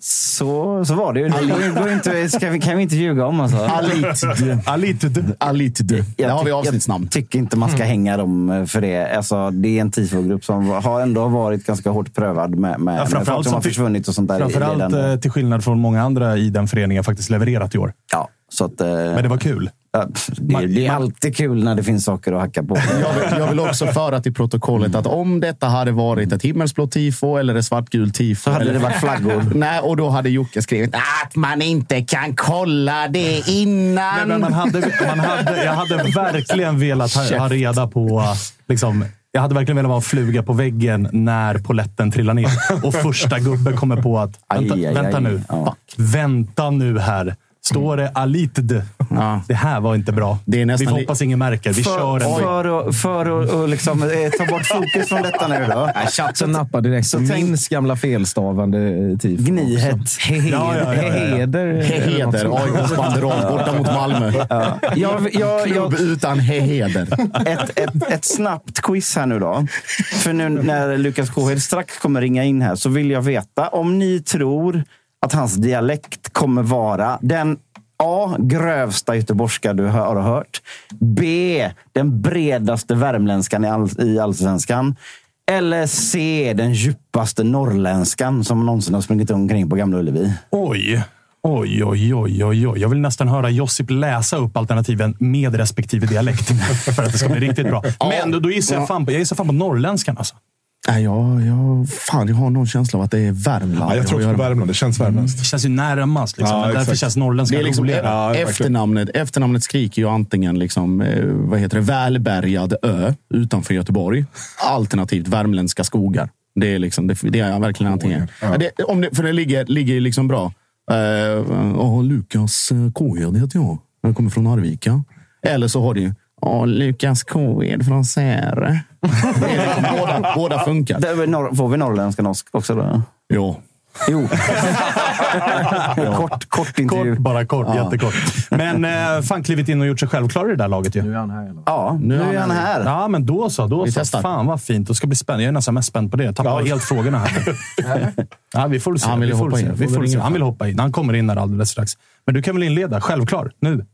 Så, så var det ju. Det går inte, ska vi, kan vi inte ljuga om. Alltså. Alitd. Alitd. Alitd. Där har vi avsnittsnamn. Jag tycker inte man ska hänga dem för det. Alltså, det är en tifogrupp som har ändå varit ganska hårt prövad med, med, med framförallt folk som har försvunnit och sånt där. Framförallt eh, till skillnad från många andra i den föreningen faktiskt levererat i år. Ja, så att, eh, Men det var kul. det, det är alltid kul när det finns saker att hacka på. Jag vill, jag vill också föra till protokollet att om detta hade varit ett himmelsblått tifo eller ett svartgult tifo. Så hade eller, det varit flaggor. Nej, och då hade Jocke skrivit att man inte kan kolla det innan. Nej, men man hade, man hade, jag hade verkligen velat ha, ha reda på... Liksom, jag hade verkligen velat vara en fluga på väggen när poletten trillar ner. Och första gubben kommer på att... Vänta, Aj, aj, vänta aj. nu. Ja. Vänta nu här. Står det Alitd? Ja. Det här var inte bra. Det är nästan vi hoppas ingen märker. Vi kör för, ändå. för, att- för och liksom, eh, ta bort fokus från detta nu då. Chatten nappar direkt. så Minns gamla felstavande tifo. Gnihet. Ja, ja, ja, ja. Heder. Heheder, AIKs banderoll borta mot Malmö. Jag, jag, Klubb utan heheder. ett, ett, ett snabbt quiz här nu då. För nu när Lukas Kåhed strax kommer ringa in här så vill jag veta om ni tror att hans dialekt kommer vara den A. Grövsta göteborgska du har hört. B. Den bredaste värmländskan i, all, i allsvenskan. Eller C. Den djupaste norrländskan som någonsin har sprungit omkring på Gamla Ullevi. Oj. Oj, oj, oj, oj, oj. Jag vill nästan höra Josip läsa upp alternativen med respektive dialekt. För att det ska bli riktigt bra. Men då, då gissar jag fan på, jag gissar fan på norrländskan. Alltså. Nej, jag, jag, fan, jag har någon känsla av att det är Värmland. Ja, jag tror också att på. Värmland. Det känns värmländskt. Det känns ju närmast. Liksom. Ja, därför känns norrländska Det är liksom roligare. Ja, efternamnet, efternamnet skriker ju antingen liksom, eh, vad heter det, välbärgad ö utanför Göteborg, alternativt värmländska skogar. Det är, liksom, det, det är verkligen antingen. Ja. Det, om det, för det ligger, ligger liksom bra. Uh, oh, Lukas Kåhed heter jag. Jag kommer från Arvika. Eller så har du ju oh, Lukas Kåhed från Säre. Det är båda, båda funkar. Där är norr, får vi norrländska norsk också då? Ja. Jo. kort, kort intervju. Kort, bara kort. Jättekort. Men eh, fan klivit in och gjort sig självklar i det där laget ju. Nu är han här. Eller? Ja, nu är han här. Ja, men då så. Då Vi så. testar. Fan vad fint. Det ska bli spännande. Jag är nästan mest spänd på det. Jag tappar helt frågorna här. ja, vi får se. Han vill vi får hoppa se. in. Vi Får se. Han vill hoppa in. Han kommer in här alldeles strax. Men du kan väl inleda? Självklar. Nu.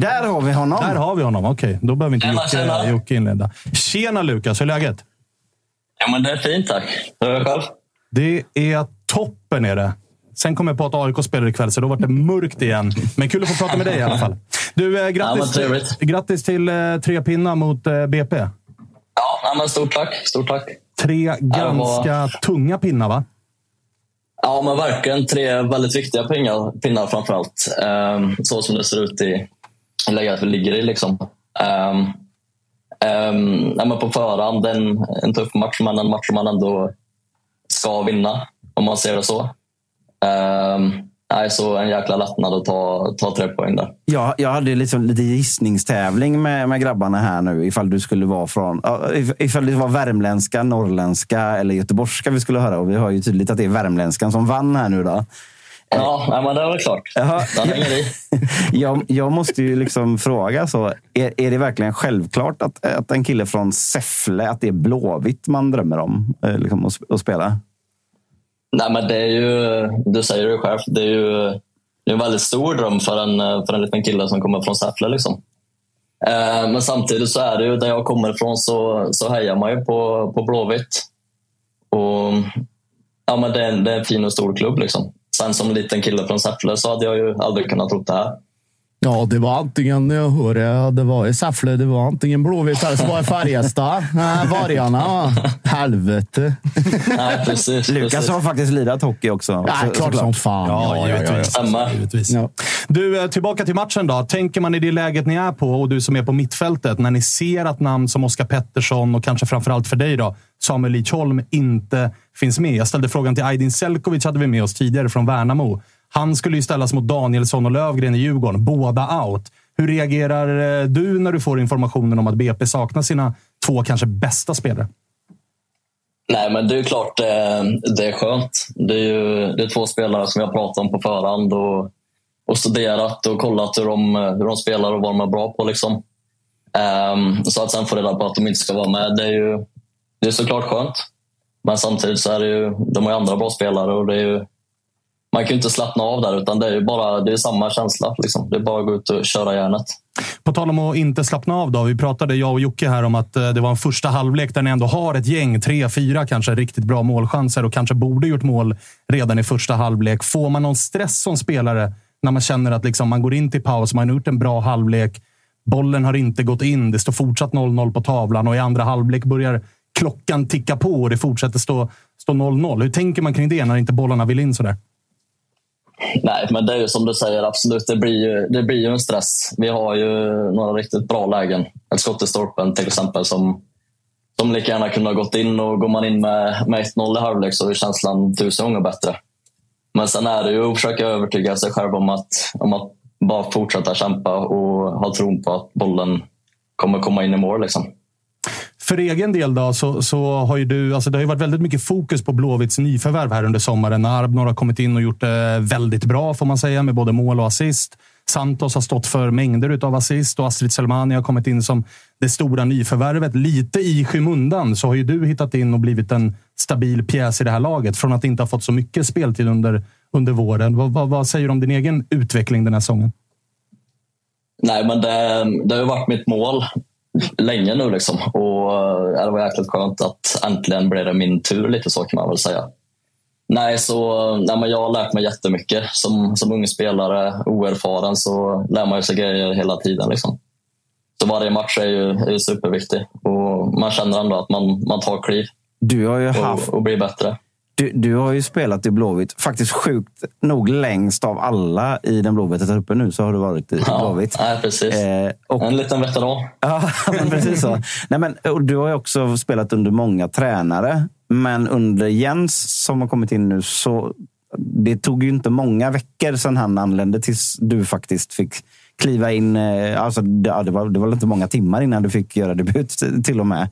Där har vi honom. Där har vi honom. Okej, då behöver inte Tjena, Jocke, tjena. Jocke inleda. Tjena Lukas, hur är läget? Ja, men det är fint tack. Hur är det själv? Det är toppen. Är det. Sen kom jag på att AIK spelar ikväll, så då var det mörkt igen. Men kul att få prata med dig i alla fall. Du, eh, Ja, grattis, trevligt. grattis till eh, tre pinnar mot eh, BP. Ja, ja, men stort tack. Stort tack. Tre ganska tunga pinnar, va? Ja, men verkligen tre väldigt viktiga pinnar, pinnar framför allt. Um, så som det ser ut i läget vi ligger i. Liksom. Um, um, ja, men på förhand en, en tuff match, men en match som man ändå ska vinna, om man ser det så. Um, nej, så en jäkla lättnad att ta, ta tre poäng där. Jag, jag hade liksom lite gissningstävling med, med grabbarna här nu. Ifall du skulle vara från... Ifall det var värmländska, norrländska eller göteborgska vi skulle höra. Och vi hör ju tydligt att det är värmländskan som vann här nu. då. Ja, men det väl klart. Jaha. I. jag, jag måste ju liksom fråga, så, är, är det verkligen självklart att, att en kille från Säffle, att det är Blåvitt man drömmer om eh, liksom, att, att spela? Nej, men det är ju, du säger det själv, det är ju det är en väldigt stor dröm för en, för en liten kille som kommer från Säffle. Liksom. Eh, Men samtidigt så är det ju, där jag kommer ifrån så, så hejar man ju på, på Blåvitt. Och, ja, men det, är en, det är en fin och stor klubb. Liksom. Sen som liten kille från Säffle så hade jag ju aldrig kunnat tro det här. Ja, det var antingen, jag hör det, var i Säffle, det var antingen Blåvitt eller så var det Färjestad. Nej, Vargarna. Helvete. Nej, precis. Lukas precis. har faktiskt lirat hockey också. Ja, så- klart såklart. som fan. Ja, givetvis. Stämmer. givetvis. Ja. Du, eh, tillbaka till matchen då. Tänker man i det läget ni är på och du som är på mittfältet, när ni ser att namn som Oskar Pettersson och kanske framförallt för dig då, Samuel Lidsholm inte finns med. Jag ställde frågan till Aydin Selkovic, hade vi med oss tidigare från Värnamo. Han skulle ju ställas mot Danielsson och Lövgren i Djurgården, båda out. Hur reagerar eh, du när du får informationen om att BP saknar sina två kanske bästa spelare? Nej, men det är klart det, det är skönt. Det är ju det är två spelare som jag pratat om på förhand och, och studerat och kollat hur de, hur de spelar och vad de är bra på. Liksom. Um, så att sen få reda på att de inte ska vara med, det är ju det är såklart skönt. Men samtidigt så är det ju, de har ju andra bra spelare och det är ju, man kan ju inte slappna av där utan det är bara det är samma känsla. Liksom. Det är bara att gå ut och köra järnet. På tal om att inte slappna av då. Vi pratade, jag och Jocke, här om att eh, det var en första halvlek där ni ändå har ett gäng, tre, fyra kanske, riktigt bra målchanser och kanske borde gjort mål redan i första halvlek. Får man någon stress som spelare när man känner att liksom man går in till paus, man har gjort en bra halvlek, bollen har inte gått in, det står fortsatt 0-0 på tavlan och i andra halvlek börjar klockan ticka på och det fortsätter stå 0-0. Hur tänker man kring det när inte bollarna vill in sådär? Nej, men det är ju som du säger, absolut. Det blir ju, det blir ju en stress. Vi har ju några riktigt bra lägen. Ett skott i stolpen till exempel som, som lika gärna kunde ha gått in. Och Går man in med, med 1-0 i halvlek så är känslan tusen gånger bättre. Men sen är det ju att försöka övertyga sig själv om att, om att bara fortsätta kämpa och ha tron på att bollen kommer komma in i mål. Liksom. För egen del då, så, så har ju du... Alltså det har ju varit väldigt mycket fokus på Blåvitts nyförvärv här under sommaren. Arbnor har kommit in och gjort det väldigt bra, får man säga, med både mål och assist. Santos har stått för mängder av assist och Astrid Selmani har kommit in som det stora nyförvärvet. Lite i skymundan så har ju du hittat in och blivit en stabil pjäs i det här laget. Från att inte ha fått så mycket speltid under, under våren. Vad, vad, vad säger du om din egen utveckling den här säsongen? Nej, men det, det har ju varit mitt mål länge nu. Liksom. Och eh, Det var jäkligt skönt att äntligen blev det min tur, lite så kan man väl säga. Nej, så, nej, men jag har lärt mig jättemycket. Som, som ung spelare, oerfaren, så lär man sig grejer hela tiden. Liksom. Så varje match är ju, är ju superviktig och man känner ändå att man, man tar kliv Du har ju haft... och, och blir bättre. Du, du har ju spelat i Blåvitt. Faktiskt sjukt nog längst av alla i den blåvita truppen nu så har du varit i Ja, Blåvitt. nej, precis. Eh, och, En liten veteran. ja, men precis så. Nej, men, och du har ju också spelat under många tränare. Men under Jens som har kommit in nu så det tog ju inte många veckor sedan han anlände tills du faktiskt fick kliva in. eh, Alltså, det, ja, var, det var inte många timmar innan du fick göra debut till och med.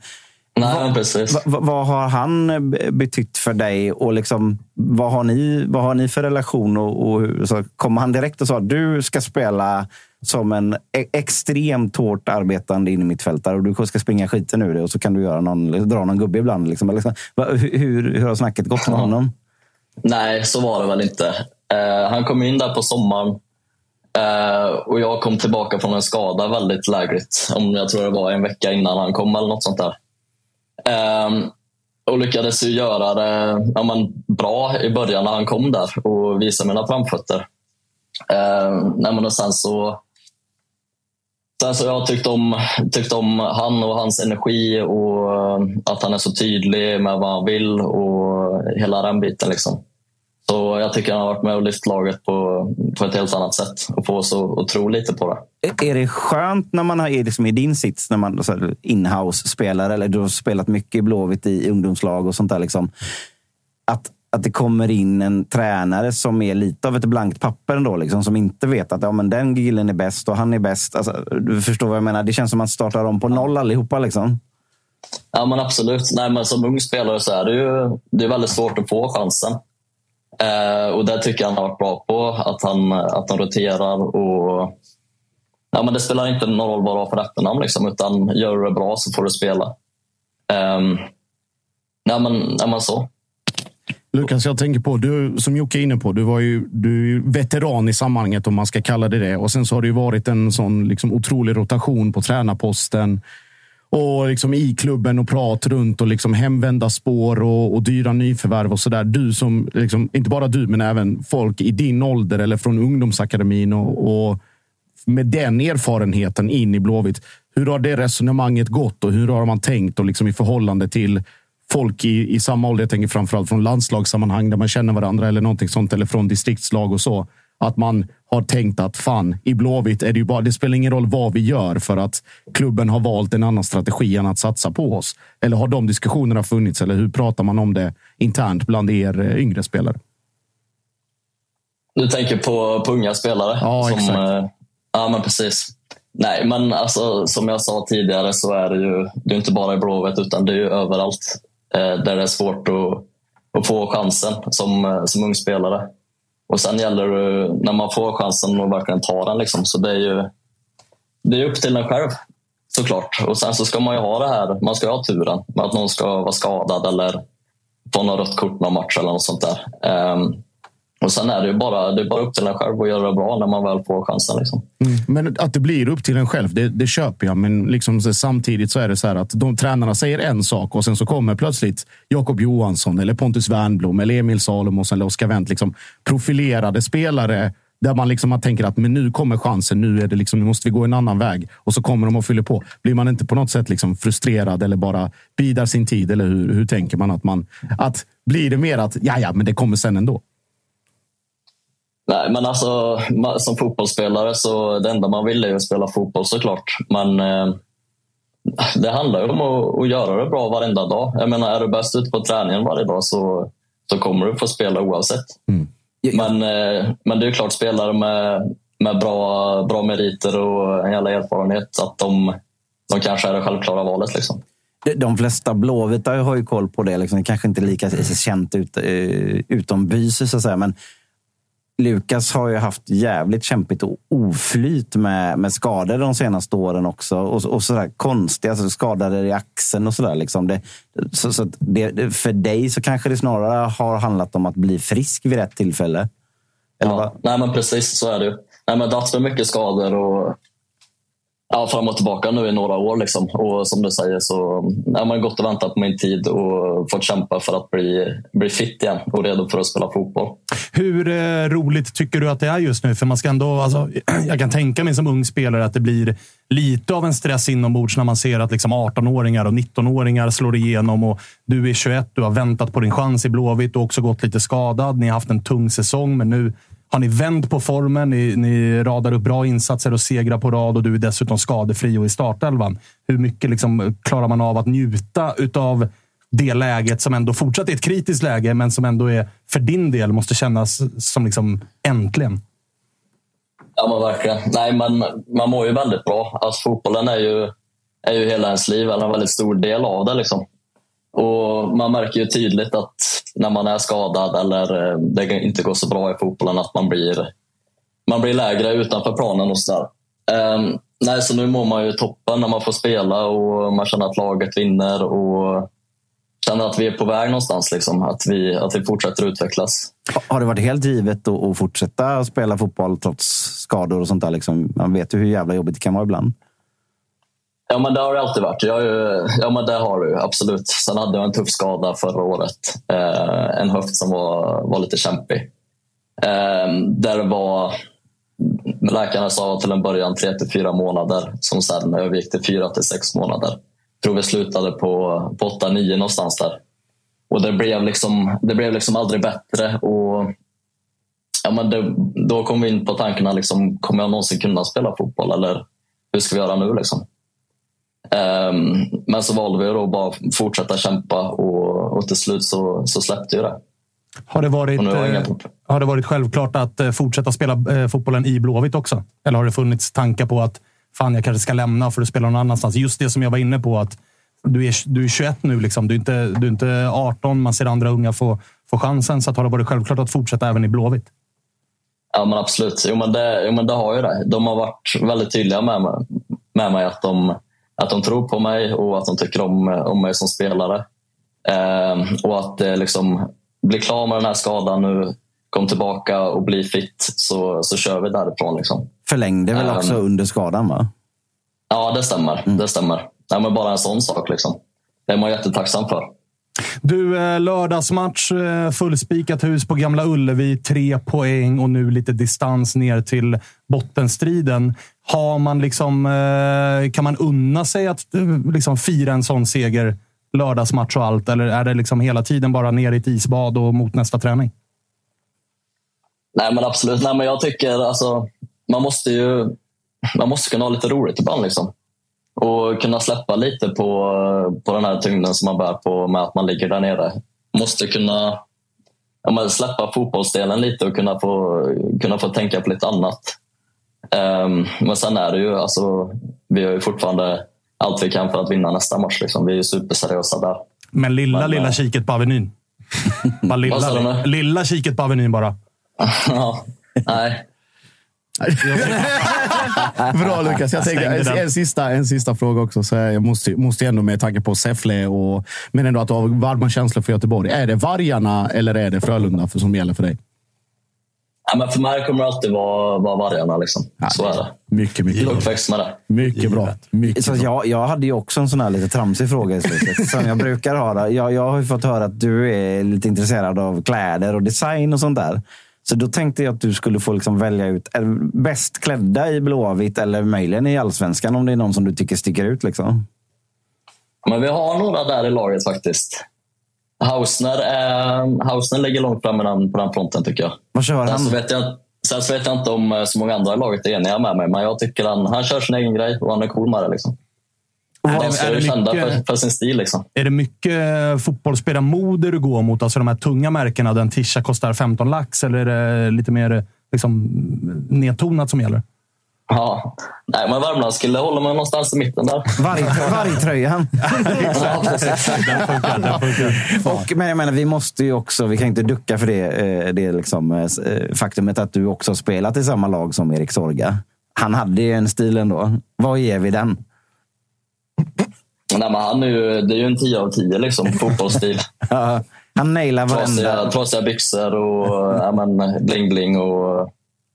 Nej, precis. Va, va, vad har han be- betytt för dig? Och liksom, vad, har ni, vad har ni för relation? Och, och, hur- så kom han direkt och sa att du ska spela som en e- extremt hårt arbetande innermittfältare och du ska springa skiten ur det och så kan du göra någon, dra någon gubbe ibland. Liksom. Hur, hur, hur har snacket gått med honom? Nej, så var det väl inte. Eh, han kom in där på sommaren eh, och jag kom tillbaka från en skada väldigt lägligt. Om jag tror det var en vecka innan han kom eller något sånt där. Ehm, och lyckades ju göra det ja, men, bra i början när han kom där och visa mina framfötter. Eh, nej, men och sen så Sen så jag tyckte om, tyckt om han och hans energi och ehm, att han är så tydlig med vad han vill och hela den biten. Liksom. Så jag tycker han har varit med och lyft laget på, på ett helt annat sätt och få oss att, tro lite på det. Är- det skönt när man är liksom i din sits, när man så här, inhouse-spelar, eller du har spelat mycket i Blåvitt i ungdomslag och sånt där, liksom, att, att det kommer in en tränare som är lite av ett blankt papper ändå, liksom, som inte vet att ja, men den gillen är bäst och han är bäst. Alltså, du förstår vad jag menar? Det känns som att man startar om på noll allihopa. Liksom. Ja, men absolut. Nej, men som ung spelare så är det ju det är väldigt svårt att få chansen. Eh, och det tycker jag han har varit bra på. Att han, att han roterar. och ja, men Det spelar inte någon roll vad du har för efternamn. Liksom, utan gör du det bra så får du spela. Eh, nej, men, nej, men så. Lukas, jag tänker på, du, som Jocke är inne på, du, var ju, du är ju veteran i sammanhanget om man ska kalla det det. Och sen så har det ju varit en sån liksom otrolig rotation på tränarposten och liksom i klubben och prat runt och liksom hemvända spår och, och dyra nyförvärv och sådär. Du som, liksom, inte bara du, men även folk i din ålder eller från ungdomsakademin och, och med den erfarenheten in i Blåvitt. Hur har det resonemanget gått och hur har man tänkt och liksom i förhållande till folk i, i samma ålder? Jag tänker framförallt från landslagssammanhang där man känner varandra eller någonting sånt eller från distriktslag och så. Att man har tänkt att fan, i Blåvitt är det ju bara, det spelar ingen roll vad vi gör för att klubben har valt en annan strategi än att satsa på oss. Eller har de diskussionerna funnits? Eller hur pratar man om det internt bland er eh, yngre spelare? Du tänker på, på unga spelare? Ja, som, exakt. eh, ja, men precis. Nej, men alltså, som jag sa tidigare så är det ju det är inte bara i Blåvitt utan det är ju överallt eh, där det är svårt att, att få chansen som, eh, som ung spelare. Och sen gäller det när man får chansen att verkligen ta den. Liksom. Så det är ju det är upp till en själv såklart. Och sen så ska man ju ha det här, man ska ju ha turen med att någon ska vara skadad eller få något rött kort någon match eller något sånt där. Um, och sen är det ju bara, det är bara upp till en själv att göra det bra när man väl får chansen. Liksom. Mm. Men att det blir upp till en själv, det, det köper jag. Men liksom så, samtidigt så är det så här att de tränarna säger en sak och sen så kommer plötsligt Jakob Johansson eller Pontus Wernbloom eller Emil Salomonsson eller Oskar Wendt. Liksom profilerade spelare där man liksom man tänker att men nu kommer chansen. Nu, är det liksom, nu måste vi gå en annan väg. Och så kommer de och fyller på. Blir man inte på något sätt liksom frustrerad eller bara bidar sin tid? Eller hur, hur tänker man? att man att Blir det mer att ja, ja, men det kommer sen ändå? Nej, men alltså som fotbollsspelare så det enda man vill är att spela fotboll såklart. Men eh, det handlar ju om att, att göra det bra varenda dag. Jag menar, är du bäst ute på träningen varje dag så, så kommer du få spela oavsett. Men, eh, men det är klart, spelare med, med bra, bra meriter och en jävla erfarenhet, att de, de kanske är det självklara valet. Liksom. De- De flesta blåvita har ju koll på det. Liksom. Det kanske inte är lika känt ut, eh, utombys, så att säga. Men Lukas har ju haft jävligt kämpigt och oflyt med, med skador de senaste åren också. Och, och sådär konstiga alltså skador i axeln och sådär. Liksom. Det, så, så det, för dig så kanske det snarare har handlat om att bli frisk vid rätt tillfälle. Eller Ja, nej, men precis så är det ju. Nej, men det har haft för mycket skador och ja, fram och tillbaka nu i några år. Liksom. Och som du säger så mm, har man gått och väntat på min tid och fått kämpa för att bli, bli fit igen och redo för att spela fotboll. Hur eh, roligt tycker du att det är just nu? För man ska ändå, alltså, jag kan tänka mig som ung spelare att det blir lite av en stress inombords när man ser att liksom 18-åringar och 19-åringar slår igenom. Och du är 21, du har väntat på din chans i Blåvitt och också gått lite skadad. Ni har haft en tung säsong, men nu har ni vänt på formen. Ni, ni radar upp bra insatser och segrar på rad och du är dessutom skadefri och i startelvan. Hur mycket liksom klarar man av att njuta utav det läget som ändå fortsatt är ett kritiskt läge, men som ändå är för din del måste kännas som liksom äntligen. Ja, men verkligen. Nej, men man mår ju väldigt bra. Alltså, fotbollen är ju, är ju hela ens liv, eller en väldigt stor del av det. Liksom. Och Man märker ju tydligt att när man är skadad eller eh, det inte går så bra i fotbollen att man blir, man blir lägre utanför planen och sådär. Um, nej, så nu mår man ju toppen när man får spela och man känner att laget vinner och känner att vi är på väg någonstans. Liksom. Att, vi, att vi fortsätter utvecklas. Har- det varit helt givet att, att fortsätta spela fotboll trots skador och sånt där? Liksom? Man vet ju hur jävla jobbigt det kan vara ibland. Ja, men det har det alltid varit. Jag, ju- ja, men det har du absolut. Sen hade jag en tuff skada förra året. Eh, en höft som var, var lite kämpig. Eh, där var, läkarna sa till en början 3 till 4 månader som sen övergick till 4 till 6 månader. Jag tror vi slutade på, på 8-9 någonstans där. Och det blev, liksom, det blev liksom aldrig bättre. Och ja, men det, då kom vi in på tankarna, liksom, kommer jag någonsin kunna spela fotboll? Eller hur ska vi göra nu? Liksom? Ehm, men så valde vi då bara fortsätta kämpa och, och till slut så, så släppte ju det. Har det, varit, har eh, har det varit självklart att eh, fortsätta spela eh, fotbollen i Blåvitt också? Eller har det funnits tankar på att fan, jag kanske ska lämna för att spela någon annanstans? Just det som jag var inne på, att du är, du är 21 nu. Liksom. Du, är inte, du är inte 18. Man ser andra unga få, få chansen. Så har det varit självklart att fortsätta även i Blåvitt? Ja, men absolut. Jo, men det, jo, men det har ju det. De har varit väldigt tydliga med mig, med mig att, de, att de tror på mig och att de tycker om, om mig som spelare. Ehm, och att det liksom, bli klar med den här skadan nu, kom tillbaka och bli fit, så, så kör vi därifrån. Liksom. Förlängde väl Ehm. också under skadan, va? Ja, det stämmer. Det stämmer. Nej, men bara en sån sak. Liksom. Det är man jättetacksam för. Du, eh, lördagsmatch, eh, fullspikat hus på Gamla Ullevi, tre poäng och nu lite distans ner till bottenstriden. Har man liksom, eh, kan man unna sig att liksom fira en sån seger lördagsmatch och allt? Eller är det liksom hela tiden bara ner i ett isbad och mot nästa träning? Nej, men absolut. Nej, men jag tycker alltså, man måste ju man måste kunna ha lite roligt ibland. Liksom. Och kunna släppa lite på, på den här tyngden som man bär på med att man ligger där nere. Måste kunna ja, släppa fotbollsdelen lite och kunna få, kunna få tänka på lite annat. Ehm, men sen är det ju, alltså, vi har ju fortfarande allt vi kan för att vinna nästa match. Liksom. Vi är ju superseriösa där. Men lilla, Men, lilla eh, kiket på Avenyn. bara lilla, lilla kiket på Avenyn bara. Ja, Nej, Bra Lukas. Jag tänkte, en, en, sista, en sista fråga också. Så jag måste, måste ändå med tanke på Säffle, och, men ändå att du har varma känslor för Göteborg. Är det Vargarna eller är det Frölunda för, som gäller för dig? ja, men för mig kommer det alltid vara, vara vargarna. Liksom. Så är det. Mycket, mycket, bra. uppväxt med det. mycket bra. Mycket Så bra. jag, jag hade ju också en sån här lite tramsig fråga i slutet. som jag brukar ha. Jag, jag har ju fått höra att du är lite intresserad av kläder och design och sånt där. Så då tänkte jag att du skulle få liksom välja ut bäst klädda i Blåvitt eller möjligen i Allsvenskan om det är någon som du tycker sticker ut. Liksom. Men vi har några där i laget faktiskt. Hausner, är, Hausner ligger långt fram med den, på den fronten tycker jag. Vad kör Sen så, han? vet jag, sen så vet jag inte om eh, så många andra i laget är eniga med mig, men jag tycker han, han kör sin egen grej och han är cool med det. Liksom. Är det- Danskar är är det mycket- för, för sin stil. Liksom. Är det mycket eh, fotbollsspelarmode du går mot? Alltså de här tunga märkena, den Tisha kostar 15 lax, eller är det lite mer eh, liksom, nedtonat som gäller? Ja. Nej, men Värmlandskille håller man någonstans i mitten där. Varg- Vargtröjan. Ja, precis. Den funkar, den funkar. Och, men jag menar, vi måste ju också, vi kan inte ducka för det, eh, det liksom, faktumet att du också har spelat i samma lag som Erik Sorga. Han hade ju en stil ändå. Vad ger vi den? Nej, men han är ju, det är ju en 10 av 10 liksom, fotbollsstil. Ja, han nailar varenda... trasiga byxor och ja, men, bling-bling och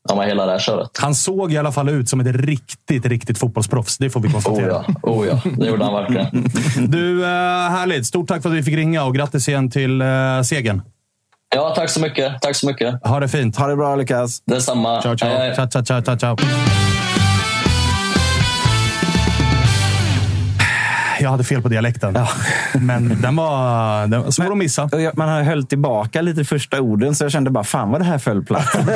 ja, men, hela det här köret. Han såg i alla fall ut som ett riktigt, riktigt fotbollsproffs. Det får vi Oh konstatera. ja, oh ja, det gjorde han verkligen. Du, eh, härligt. Stort tack för att vi fick ringa och grattis igen till eh, segern. Ja, tack så mycket. Tack så mycket. Ha det fint. Ha det bra Lukas. Detsamma. Ciao, ciao. Hej, hej. ciao, ciao, ciao, ciao, Jag hade fel på dialekten. Men den var, den var svår att missa. Jag- Man har höll tillbaka lite första orden, så jag kände bara fan vad det här föll platt.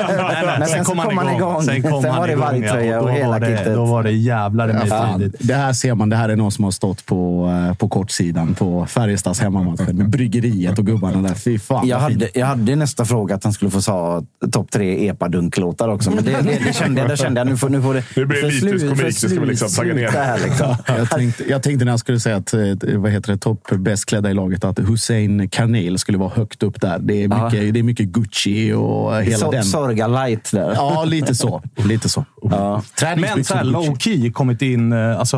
Men sen, så kom han igång. Sen kom han var det igång, vargtröja ja, och, och då, hela var det, kittet. då var det jävlar i mig Fan, tidigt. det här ser man. Det här är någon som har stått på, eh, på kortsidan på Färjestads hemmamatch med bryggeriet och gubbarna där. Fy fan Jag hade, jag hade nästa fråga att han skulle få sa topp tre epadunk-låtar också. Men det, det, det kände jag. Det kände jag nu får, nu får det, Nu blir det för litet slut- komik, för det ska vi liksom tagga ner. Här, liksom. Jag tänkte, jag tänkte när jag skulle säga att eh, vad heter det, topp bäst klädda i laget att Hussein Karnel skulle vara högt upp där. Det är mycket, det är mycket Gucci och hela Så, den. Sorga light där. Ja, lite så. Lite så. Ja. Men så här, low key kommit in. eh, Alltså,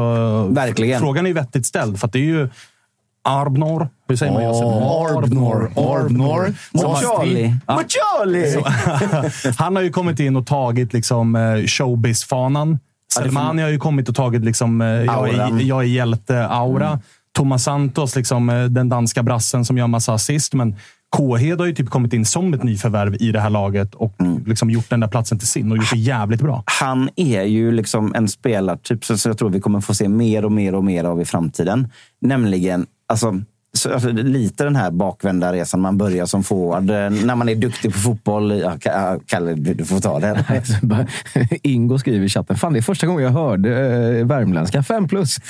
Verkligen. Frågan är ju vettigt ställd, för att det är ju Arbnor. Hur säger man? Josef? Arbnor. Arbnor. Mot Charlie! Han har ju kommit in och tagit liksom, eh, showbiz-fanan. Selmani har ju kommit och tagit liksom, eh, jag, är, jag är hjälte-aura. Thomas Santos, liksom, eh, den danska brassen som gör massa assist. Men Kåhed har ju typ kommit in som ett nyförvärv i det här laget och liksom gjort den där platsen till sin och gjort det jävligt bra. han är ju liksom en spelartyp som som jag tror vi kommer få se mer och mer och mer av i framtiden. Nämligen, alltså, alltså, lite den här bakvända resan man börjar som forward. eh, När man är duktig på fotboll. Ja, Ka- ja, Kalle, du får ta det. Ingo skriver i chatten. Fan, det är första gången jag hörde eh, värmländska. Fem plus.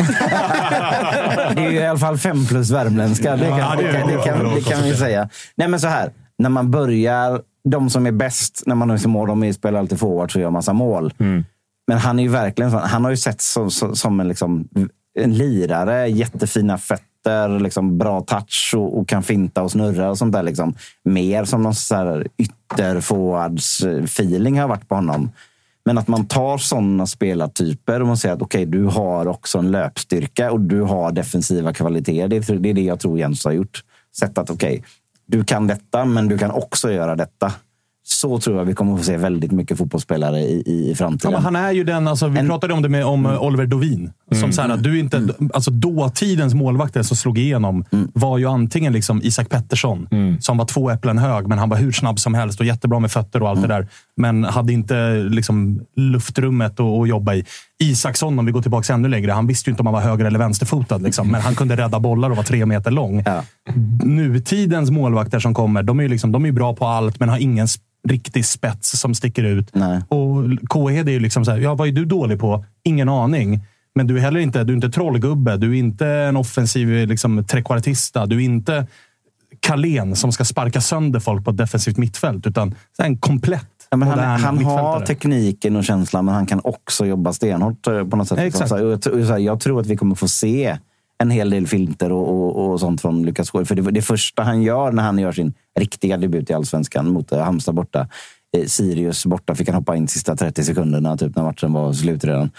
Det är ju i alla fall fem plus värmländska. Det kan, Ja, det kan, det kan, det kan vi säga. Nej, men så här. När man börjar, de som är bäst när man är som mål, de spelar alltid forward så gör massa mål. Men han är ju verkligen sån. Han har ju sett som, som, som en, liksom, en lirare. Jättefina fötter, liksom, bra touch och, och kan finta och snurra och sånt där. Liksom. Mer som någon så här ytterforwards-feeling har varit på honom. Men att man tar sådana spelartyper och man säger att okej, du har också en löpstyrka och du har defensiva kvaliteter. Det är det, är det jag tror Jens har gjort. Sett att okej, du kan detta, men du kan också göra detta. Så tror jag vi kommer att få se väldigt mycket fotbollsspelare i, i Ja, framtiden. men han är ju den, alltså, vi pratade om det med om eh, Oliver Dovin. Som så här, att du inte, alltså, dåtidens målvakter som slog igenom var ju antingen liksom Isak Pettersson, som var två äpplen hög, men han var hur snabb som helst och jättebra med fötter och allt det där. Men hade inte liksom, luftrummet att, att jobba i. Isaksson, om vi går tillbaka ännu längre, han visste ju inte om han var höger eller vänsterfotad. Liksom, men han kunde rädda bollar och var tre meter lång. Ja. Nutidens målvakter som kommer, de är ju liksom, de är bra på allt, men har ingen riktig spets som sticker ut. Nej. Och Kåhed är ju liksom så här, ja, vad är du dålig på? Ingen aning. Men du är heller inte, du är inte trollgubbe. Du är inte en offensiv liksom, trekvartista. Du är inte Carlén som ska sparka sönder folk på ett defensivt mittfält. Utan en komplett Ja, han, han har tekniken och känslan, men han kan också jobba stenhårt eh, på något sätt. Exakt. Så och jag, tror- så jag tror att vi kommer få se en hel del filter och, och, och sånt från Lukas Skål. För det, det första han gör när han gör sin riktiga debut i Allsvenskan mot eh, Halmstad borta. Eh, Sirius borta fick han hoppa in sista 30 sekunderna typ, när matchen var slut redan.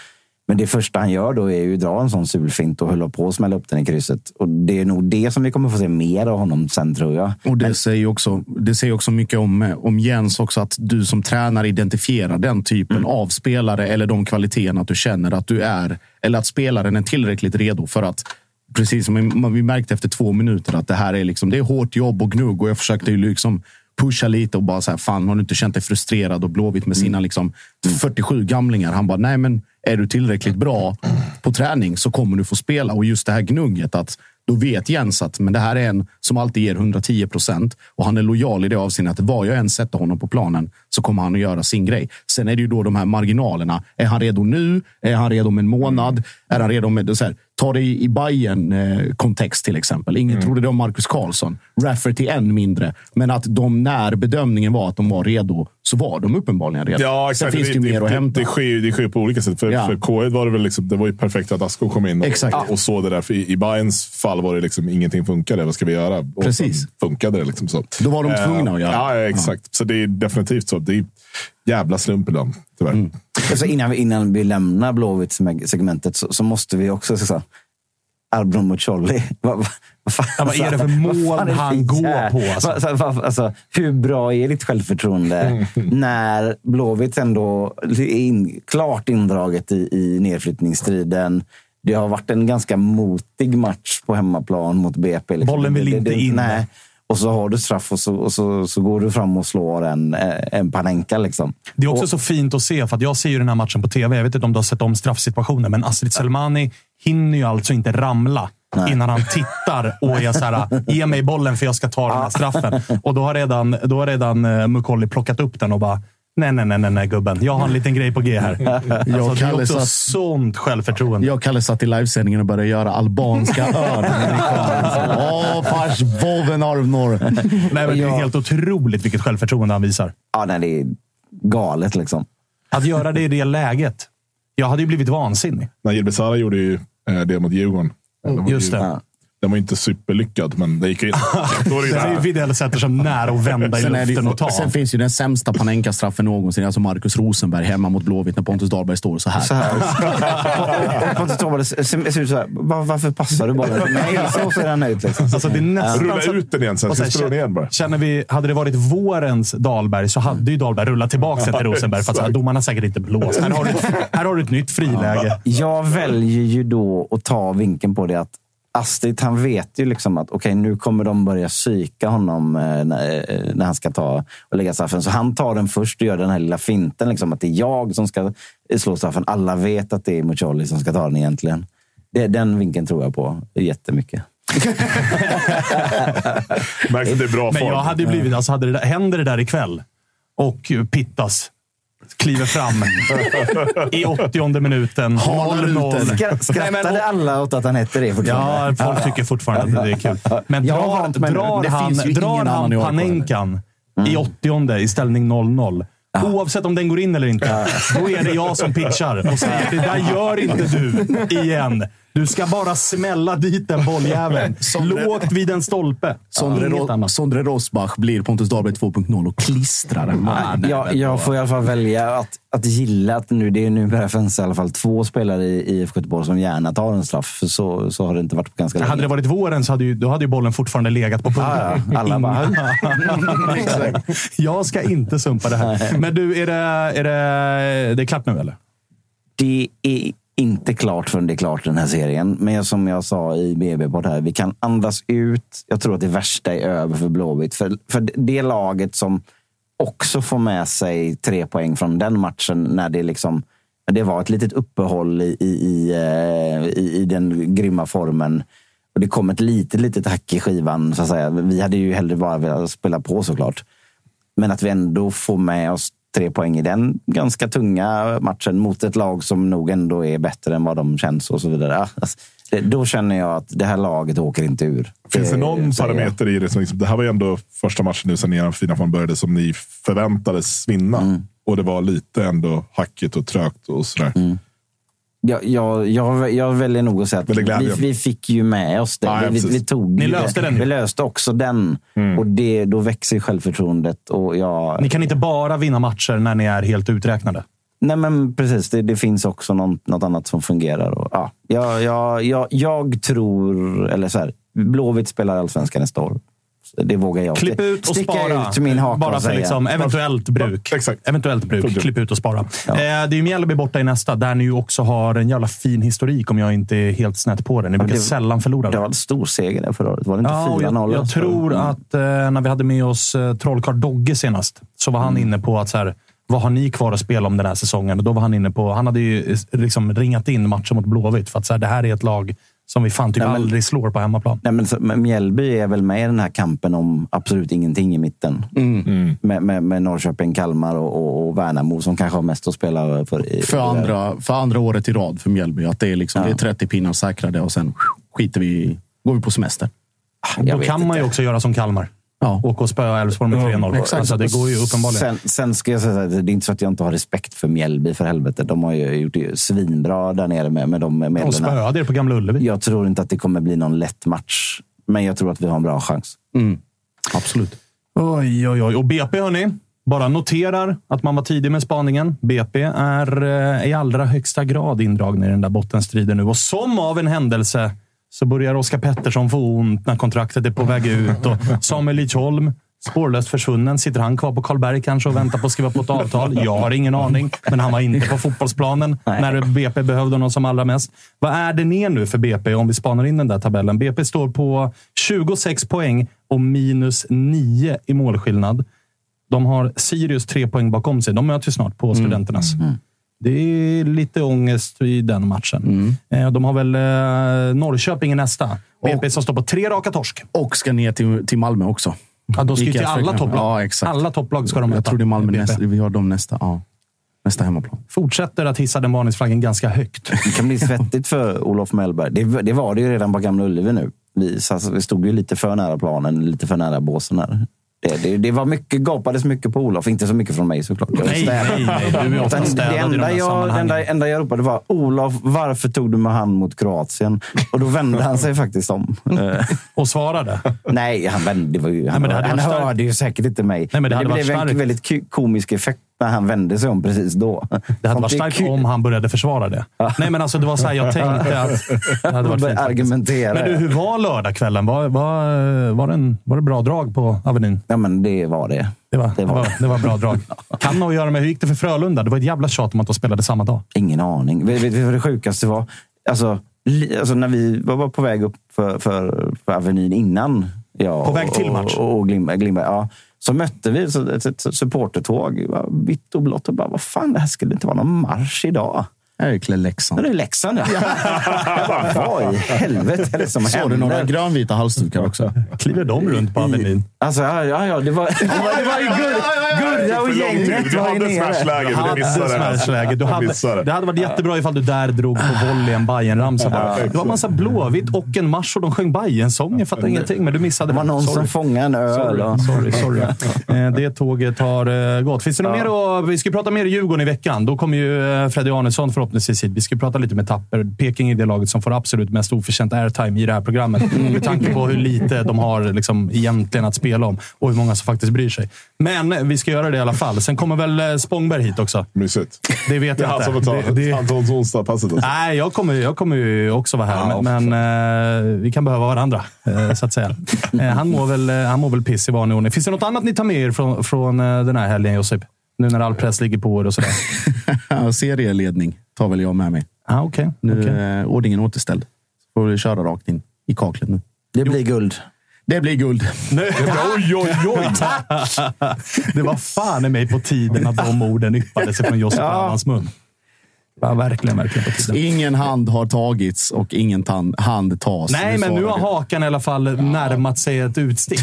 Men det första han gör då är ju att dra en sån sulfint och hålla på att smälla upp den i krysset. Och det är nog det som vi kommer få se mer av honom sen tror jag. Och det säger ju också, det säger också mycket om, om Jens också, att du som tränare identifierar den typen av spelare eller de kvaliteterna att du känner att du är, eller att spelaren är tillräckligt redo för att Precis som vi- märkte efter två minuter att det här är liksom, det är hårt jobb och gnugg och jag försökte ju liksom pusha lite och bara så här, fan har du inte känt dig frustrerad och Blåvitt med sina liksom 47 gamlingar? Han bara, nej men är du tillräckligt bra på träning så kommer du få spela. Och just det här gnugget att då vet Jens att men det här är en som alltid ger 110 procent och han är lojal i det avseendet att var jag än sätter honom på planen så kommer han att göra sin grej. Sen är det ju då de här marginalerna. Är han redo nu? Är han redo om en månad? Är han redo med... Så här, ta det i, bayern eh, kontext till exempel. Ingen trodde det om Marcus Karlsson. Rafferty än mindre. Men att de när bedömningen var att de var redo så var de uppenbarligen redo. Ja, Sen exakt. finns det ju mer att hämta. Det sker, ju- det sker på olika sätt. För, Ja. för K1 var det väl liksom, det var ju perfekt att Asko kom in och, Exakt. och så det där. För i, I Bayerns fall var det liksom ingenting funkade. Vad ska vi göra? Och Precis. sen funkade det liksom så. Då var de tvungna att göra. Ja, ja, exakt. Så det är definitivt så. Det är jävla slump ibland, tyvärr. Mm. Alltså innan, vi, innan vi lämnar Blåvitt-segmentet så, så måste vi också så, Arbron Mucolli. Vad, vad, vad, fan- Ja, vad är det för vad mål han går på, alltså? Vad- alltså, hur bra är ditt självförtroende när Blåvitt ändå är in, klart indraget i, i nedflyttningsstriden? Det har varit en ganska motig match på hemmaplan mot BP. liksom. Bollen vill Det- det- inte det- in. Nej. Och så har du straff och så, och så, så går du fram och slår en, eh, en Panenka. Liksom. Det är också och, så fint att se, för att jag ser ju den här matchen på tv. Jag vet inte om du har sett om straffsituationen, men Astrid Selmani hinner ju alltså inte ramla innan han tittar och är så här, ge mig bollen för jag ska ta den här straffen. Och då har redan, då har redan uh, Mukolli plockat upp den och bara, nej, nej, nej, nej, nej, gubben. Jag har en liten grej på G här. Alltså, det är också satt- sånt självförtroende. Jag Kalle satt i livesändningen och började göra albanska öron. Åh, fars voven arvnor. Nej, men det är helt otroligt vilket självförtroende han visar. ja, nej, det är galet liksom. Att göra det i det läget. Jag hade ju blivit vansinnig. När Besara gjorde ju eh, det mot Djurgården. Just ju, det. Den var ju inte superlyckad, men det gick in. Då är det är. Widell sätter sig nära och vända i luften och ta. sen finns ju den sämsta Panenka-straffen någonsin. Alltså Marcus Rosenberg hemma mot Blåvitt när Pontus Dahlberg står så här. Så här. Och Pontus Dahlberg ser ut så här. Var, varför passar du till mig? Så ser han ut. Liksom. Alltså, det är nästan Rulla så- ut den igen sen, så slår igen bara. Känner vi, hade det varit vårens Dahlberg så hade ju Dahlberg rullat tillbaka sig till Rosenberg. För att så här, domarna säkert inte blåst. Här har, du, här har du ett nytt friläge. Jag väljer ju då att ta vinkeln på det att Astrid, han vet ju liksom att okej, nu kommer de börja psyka honom eh, när, eh, när han ska ta och lägga straffen. Så han tar den först och gör den här lilla finten. Liksom, att det är jag som ska slå straffen. Alla vet att det är Mucolli som ska ta den egentligen. Det, den vinkeln tror jag på jättemycket. Märks att det är bra Men form. jag hade ju blivit, alltså hade det där, händer det där ikväll och Pittas kliver fram i 80 minuten. Halar ut 0-0. den. Skra- Nej, Skrattade men- alla åt att han hette det fortfarande? Ja, folk tycker fortfarande att det är kul. Men drar, mig nu. drar han, drar han Panenkan i 80 i ställning 0-0. Oavsett om den går in eller inte, då är det jag som pitchar och säger det där gör inte du igen. Du ska bara smälla dit den bolljäveln. Lågt vid en stolpe. Sondre, Ro-. Sondre Rosbach blir Pontus Dahlberg 2.0 och klistrar den. Nej, jag, jag får i alla fall välja att, att gilla att nu, det är numera finns i alla fall två spelare i IFK Göteborg som gärna tar en straff. För så, så har det inte varit på ganska länge. Hade det varit våren så hade ju, då hade ju bollen fortfarande legat på punkten. Ja, ja. Alla bara, Jag ska inte sumpa det här. Men du, är det, är det, det är klart nu eller? Det är inte klart förrän det är klart den här serien. Men som jag sa i BB-podd här, vi kan andas ut. Jag tror att det värsta är över för Blåvitt. För, för det laget som också får med sig tre poäng från den matchen när det liksom det var ett litet uppehåll i, i, i, eh, i, i den grymma formen. Och det kom ett litet, litet hack i skivan. Så att säga. Vi hade ju hellre bara velat spela på såklart. Men att vi ändå får med oss tre poäng i den ganska tunga matchen mot ett lag som nog ändå är bättre än vad de känns och så vidare. Ja, Alltså, det, då känner jag att det här laget åker inte ur. Finns det någon jag. parameter i det? Som liksom, det här var ju ändå första matchen nu sen er fina form började som ni förväntades vinna. Mm. Och det var lite ändå hackigt och trögt och sådär. Mm. Jag, jag, jag, jag väljer nog att säga att vi, vi fick ju med oss det. Ja, ja, vi, vi, tog Ni löste det. den. Vi löste också den. Och det, då växer självförtroendet. Och jag, Ni kan inte bara vinna matcher när ni är helt uträknade. Nej, men precis. Det, det finns också något, något annat som fungerar. Och, ja, jag, jag, jag, jag tror... Eller så här, Blåvitt spelar allsvenskan nästa år. Det vågar jag. Klipp ut och Sticka spara. ut min haka Bara för liksom eventuellt bruk. Exakt. Eventuellt bruk. Funkar. Klipp ut och spara. Ja. Eh, det är ju Mjällby borta i nästa, där ni ju också har en jävla fin historik om jag inte är helt snett på det. Ni brukar det- sällan förlora. Det var en stor seger där förra året. Var det inte Ja, och 4-0? jag, jag tror Mm. att eh, när vi hade med oss eh, Trollkarl Dogge senast, så var han Mm. inne på att så här, vad har ni kvar att spela om den här säsongen? Och då var han inne på, han hade ju eh, liksom ringat in matchen mot Blåvitt för att så här, det här är ett lag som vi fan typ Nej, men- aldrig slår på hemmaplan. Nej, men, så- men Mjällby är väl med i den här kampen om absolut ingenting i mitten. Med, med, med Norrköping, Kalmar och, och, och Värnamo som kanske har mest att spela för. i- För andra, för andra året i rad för Mjällby. Att det är, liksom, Ja. det är 30 pinnar säkrade och sen skiter vi går vi på semester. Jag Då kan man ju inte. också göra som Kalmar. Ja. Åka och spöa Elfsborg med 3-0. exakt. Alltså, det går ju uppenbarligen. Sen, sen ska jag säga att det är inte så att jag inte har respekt för Mjällby, för helvete. De har ju gjort det svinbra där nere med, med de De medlen. spöade er på Gamla Ullevi. Jag tror inte att det kommer bli någon lätt match, men jag tror att vi har en bra chans. Mm. Absolut. Oj, oj, oj. Och BP, hörni. Bara noterar att man var tidig med spaningen. BP är eh, i allra högsta grad indragna i den där bottenstriden nu. Och som av en händelse så börjar Oskar Pettersson få ont när kontraktet är på väg ut. Och Samuel Lidsholm, spårlöst försvunnen. Sitter han kvar på Karlberg kanske och väntar på att skriva på ett avtal? Jag har ingen aning, men han var inte på fotbollsplanen när BP behövde honom som allra mest. Vad är det ner nu för BP om vi spanar in den där tabellen? BP står på 26 poäng och minus 9 i målskillnad. De har Sirius tre poäng bakom sig. De möter ju snart på Studenternas. Det är lite ångest i den matchen. Eh, De har väl eh, Norrköping i nästa. BP som står på tre raka torsk. Och ska ner till, till Malmö också. Ja, de ska ju till jag alla topplag. Ja, exakt. Alla topplag ska de Jag möta. tror det är Malmö BP. nästa. Vi har dem nästa. Ja. Nästa hemmaplan. Fortsätter att hissa den varningsflaggen ganska högt. Det kan bli svettigt för Olof Mellberg. Det, det var det ju redan på Gamla Ullevi nu. Vi, så alltså, vi stod ju lite för nära planen, lite för nära båsen här. Det, det, det var mycket, gapades mycket på Olof. Inte så mycket från mig såklart. Nej, nej, nej. Du är ofta Utan städad det i de enda här jag, det enda, enda jag ropade var Olof, varför tog du med hand mot Kroatien? Och då vände han sig faktiskt om. Eh, Och svarade. Nej, han, vände, det ju, han, men det hade han hörde ju säkert inte mig. men det hade blev varit en väldigt komisk effekt när han vände sig om precis då. Det hade varit starkt om han började försvara det. Nej, men alltså det var så här jag tänkte att det hade varit fint. argumentera. Men du, hur var lördagskvällen? Var, var, var, det en, var det bra drag på Avenyn? Ja, men det var det. Det var, det var var, det var bra drag. Kan nog göra med hur gick det för Frölunda? Det var ett jävla tjat om att de spelade samma dag. Ingen aning. Vet du vad det sjukaste var? Alltså, alltså när vi var på väg upp för, för, för Avenyn innan. Ja, På väg till match? Och, och Glimberg, Glimberg, ja. Så mötte vi ett, ett supportertåg. Vitt och blått. Och bara, vad fan, det här skulle inte vara någon marsch idag. Jäkla Leksand. Det är Leksand, ja. Bara, Vad i helvete är det som Såg du några händer? grönvita halsdukar också? Kliver de runt på Avenyn? Alltså, ja, ja, ja, det var, det var, ju Gur- Gurra och gänget Du hade smashläge, men du missade det. Smashläge. Du Jag hade, det hade varit jättebra ifall du där drog på volley en Bajen-ramsa bara. Det var en massa Blåvitt och en marsch och de sjöng Bajen-sång. Jag fattar ingenting, men du missade. Det var någon Sorry. som fångade en öl. Sorry, sorry. sorry. Eh, Det tåget har eh, gått. Finns det något mer Vi ska prata mer i Djurgården i veckan. Då kommer ju eh, Freddy Arnesson förhoppningsvis hit. Vi ska prata lite med Tapper. Peking är det laget som får absolut mest oförtjänt airtime i det här programmet. Med tanke på hur lite de har liksom, egentligen att spela om och hur många som faktiskt bryr sig. Men vi ska göra det i alla fall. Sen kommer väl eh, Spångberg hit också. Mysigt. Det vet Det är jag han som får inte. ta Det- det- han tar onsdagspasset. Alltså. Nej, jag kommer, jag kommer ju också vara här, Ja, men, men eh, vi kan behöva varandra, eh, så att säga. Eh, han, mår väl, eh, han mår väl piss i vanlig ordning. Finns det något annat ni tar med er från, från eh, den här helgen, Josip? Nu när all press ligger på er och sådär. Serieledning tar väl jag med mig. Ah, okay, Nu okay. är ordningen återställd. Så får vi köra rakt in i kaklet nu. Det blir guld. Det blir guld. Oj, oj, oj! Det var fan i mig på tiden att de orden yppade sig från Josip Ja. Mun. Var verkligen, verkligen på tiden. Ingen hand har tagits och ingen tan- hand tas. Nej, men nu har Hakan i alla fall närmat sig ett utstick.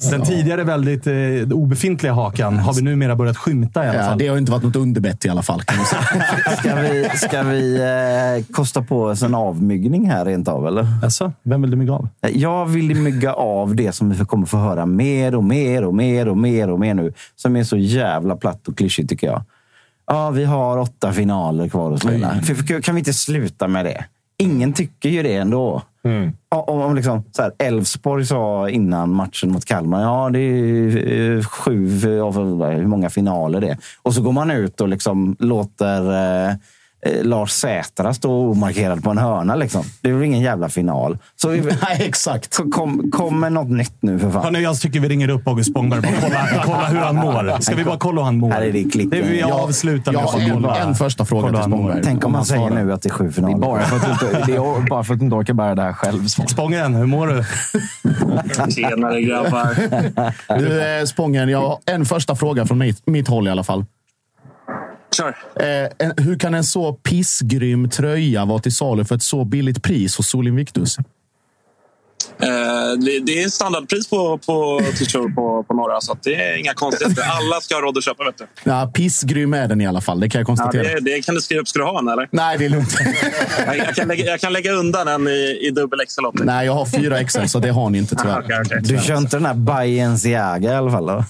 Den tidigare väldigt eh, obefintliga Hakan har vi numera börjat skymta i alla Ja, fall. det har inte varit något underbett i alla fall. Kan man säga. Ska vi, ska vi eh, kosta på oss en avmyggning här rent av, eller? Alltså, vem vill du mygga av? Jag vill mygga av det som vi kommer få höra mer och mer och mer och mer och mer nu. Som är så jävla platt och klyschigt tycker jag. Ja, vi har åtta finaler kvar att spela. Kan vi inte sluta med det? Ingen tycker ju det ändå. Om, om liksom, så här, Elfsborg sa innan matchen mot Kalmar, ja det är eh, sju av hur många finaler det är. Och så går man ut och liksom låter eh, Lars Sätra stå omarkerad på en hörna. Liksom. Det är väl ingen jävla final. Så vi, Nej, exakt. så kom, kom med något nytt nu för fan. Hörni, jag tycker vi ringer upp August Spångberg och bara kolla, kolla hur han mår. Ska vi bara kolla hur han mår? Här är det klicken. Det vi Jag- avslutar med att bara en, en första fråga till. Spångberg. Tänk om han säger nu att det är sju Det är, finaler. bara för att du inte, det är bara för att du inte orkar bära det här själv. Spången, hur mår du? Tjenare grabbar. Du, eh, Spången, jag har en första fråga från mitt, mitt håll i alla fall. Kör. Eh, en, hur kan en så pissgrym tröja vara till salu för ett så billigt pris hos Sol Invictus? Det, är standardpris på, på t-shirt på, på Norra, så att det är inga konstigheter. Alla ska ha råd att köpa. Vet du. Ja, pissgrym är den i alla fall, det kan jag Ja, konstatera. det, det kan du skriva upp. Ska du ha en, eller? Nej, det är lugnt. Jag, jag, kan, lägga, jag kan lägga undan en i, i dubbel XL åt dig. Nej, jag har fyra XL, så det har ni inte Ah, tyvärr. okej, okej. Du kör inte den här Balenciaga i alla fall? Då?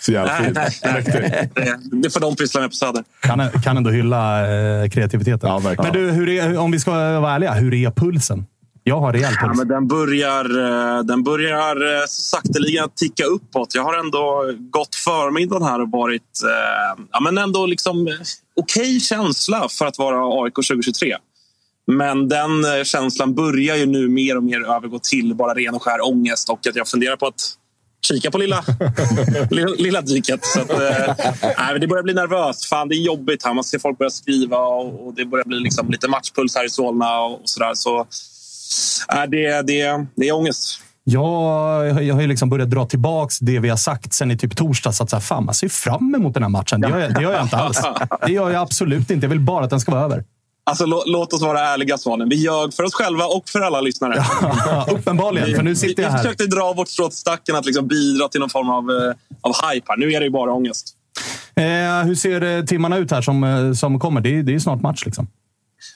Så jävla Nej, nej, nej. Det, får de pyssla med på Söder. Kan, kan ändå hylla eh, kreativiteten. Ja. Men du, hur är, om vi ska vara ärliga, hur är pulsen? Jag har rejäl Ja, men den börjar, eh, den börjar eh, så sakteliga ticka uppåt. Jag har ändå gått förmiddagen här och varit eh, ja, men ändå liksom okej känsla för att vara AIK 2023. Men den känslan börjar ju nu mer och mer övergå till bara ren och skär ångest och att jag funderar på att kika på lilla, lilla, lilla dyket. Så att, eh, det börjar bli nervöst. Fan, det är jobbigt här. Man ser folk börja skriva och, och det börjar bli liksom lite matchpuls här i Solna och, och sådär. Så, Nej, det, det, det är ångest. Jag, jag har ju liksom börjat dra tillbaks det vi har sagt sen i typ torsdags. Att så här, fan, man ser fram emot den här matchen. Det gör, jag, det gör jag inte alls. Det gör jag absolut inte. Jag vill bara att den ska vara över. Alltså, lå, låt oss vara ärliga, Svanen. Vi ljög för oss själva och för alla lyssnare. Uppenbarligen, för nu vi, sitter jag vi här. försökte dra vårt strå till stacken att liksom bidra till någon form av, eh, av hype här. Nu är det ju bara ångest. Eh, hur ser eh, timmarna ut här som, eh, som kommer? Det är, det är snart match. Liksom.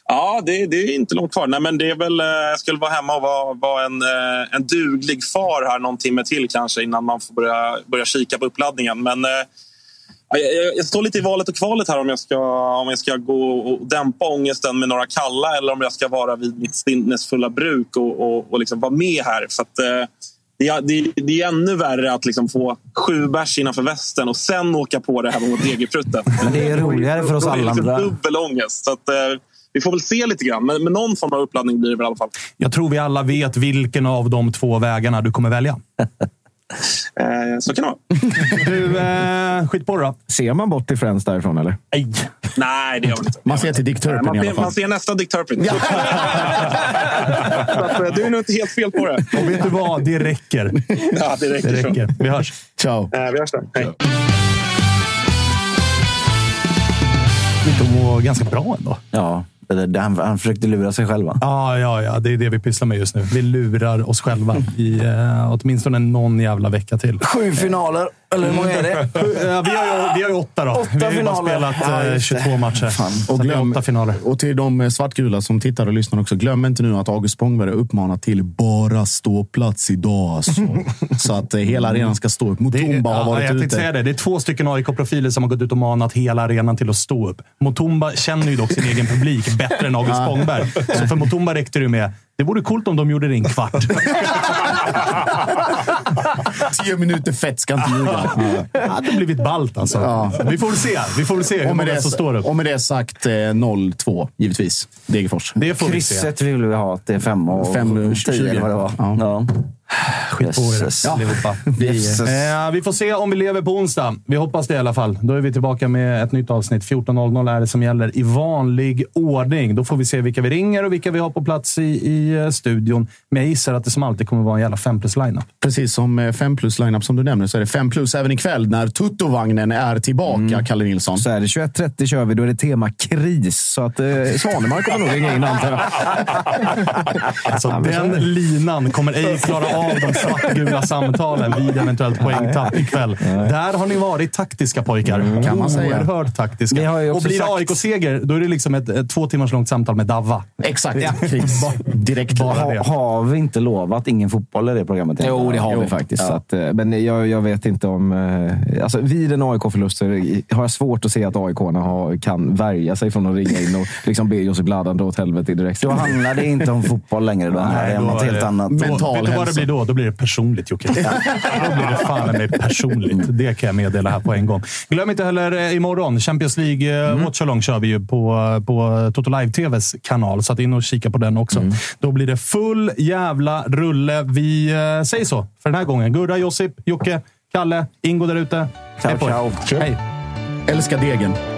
Ja, det, det är inte långt kvar. Nej, men det är väl, eh, jag skulle vara hemma och vara, vara en, eh, en duglig far här någon timme till kanske innan man får börja, börja kika på uppladdningen. Men eh, jag, jag, jag står lite i valet och kvalet här om jag, ska, om jag ska gå och dämpa ångesten med några kalla eller om jag ska vara vid mitt sinnesfulla bruk och, och, och liksom vara med här. För att, det, är, det, det är ännu värre att liksom få sju bärs innanför västen och sen åka på det här mot Degerprutten. Men det är roligare för oss är det alla liksom dubbel ångest. Så att, vi får väl se lite grann. Men, men någon form av uppladdning blir det väl i alla fall. Jag tror vi alla vet vilken av de två vägarna du kommer välja. Eh, så kan det vara. Du, eh, skit på det då. Ser man bort till Friends därifrån, eller? Nej. Nej, det gör man inte. Man ser till Dick Turpin man, i alla fall. man ser nästa Dick Turpin. Så att, eh, du är nog inte helt fel på det. Och vet du vad? Det räcker. Ja, det räcker. Det så. räcker. Vi hörs. Ciao. Eh, vi hörs då. Hej. ut att må ganska bra ändå. Ja, han, han försökte lura sig själv. va? Ja, ja, ja. Det är det vi pysslar med just nu. Vi lurar oss själva i eh, åtminstone någon jävla vecka till. Sju finaler, eller hur många är det? Ja, vi, har ju, vi har ju åtta då. Åtta vi har ju bara finaler. spelat Ja, eh, just det. 22 matcher. Fan. Och det är glöm- åtta finaler. Och till de eh, svartgula som tittar och lyssnar också. Glöm inte nu att August Spångberg uppmanar till bara ståplats idag. Alltså. så att eh, hela arenan ska stå upp. Det är, Mutumba har ja, varit jag tänkte säga ute. det. Det är två stycken AIK-profiler som har gått ut och manat hela arenan till att stå upp. Motumba känner ju dock sin egen publik bättre än August Spångberg. Så för Motumba räckte det med det vore coolt om de gjorde det i en kvart. Tio minuter fett ska inte ljuga. Det hade blivit ballt alltså. Ja. Vi får väl se. Vi får väl se hur många det, som står upp. och med det sagt eh, 0-2, givetvis. Degerfors. Det får vi se. Krysset vill vi ha till fem och Fem, tio tjugo. eller vad det var. Ja. Ja. Skit på er Jösses. allihopa. Jösses. Eh, vi får se om vi lever på onsdag. Vi hoppas det i alla fall. Då är vi tillbaka med ett nytt avsnitt. 14.00 är det som gäller i vanlig ordning. Då får vi se vilka vi ringer och vilka vi har på plats i, i eh, studion. Men jag gissar att det som alltid kommer vara en jävla 5 plus lineup. Precis som eh, 5 plus lineup som du nämner så är det 5 plus även ikväll när Tuttovagnen är tillbaka, Kalle Nilsson. Så är det 21.30 kör vi. Då är det tema kris. Så att eh, Svanemar kommer nog ringa in antar jag. Alltså, den linan kommer ej klara av de svartgula samtalen vid eventuellt poängtapp ikväll. Där har ni varit taktiska pojkar. Kan man säga. Oerhört taktiska. Och blir det sagt- AIK-seger, då är det liksom ett, ett två timmars långt samtal med Davva. Exakt. Kris. Direkt. Bara Ha, har vi inte lovat ingen fotboll i det programmet? Jo, det har Jo. vi faktiskt. Ja. Så att, eh, men jag, jag vet inte om... eh, Alltså, vid en AIK-förlust har jag svårt att se att aik har, kan värja sig från att ringa in och liksom be Josip Ladan dra åt helvete direkt. Då handlar det inte om fotboll längre. Då handlar det om något är helt annat. Mental vet du vad det blir då? Då blir det personligt, Jocke. Då blir det fan mig personligt. Det kan jag meddela här på en gång. Glöm inte heller eh, imorgon, Champions League mm. Watchalong kör vi ju på, på Toto Live TVs kanal. Så att in och kika på den också. Då blir det full jävla rulle. Vi eh, säger så för den här gången. Gurra, Josip, Jocke, Kalle, Ingo där ute. Ciao, ciao. Hej. Älskar degen.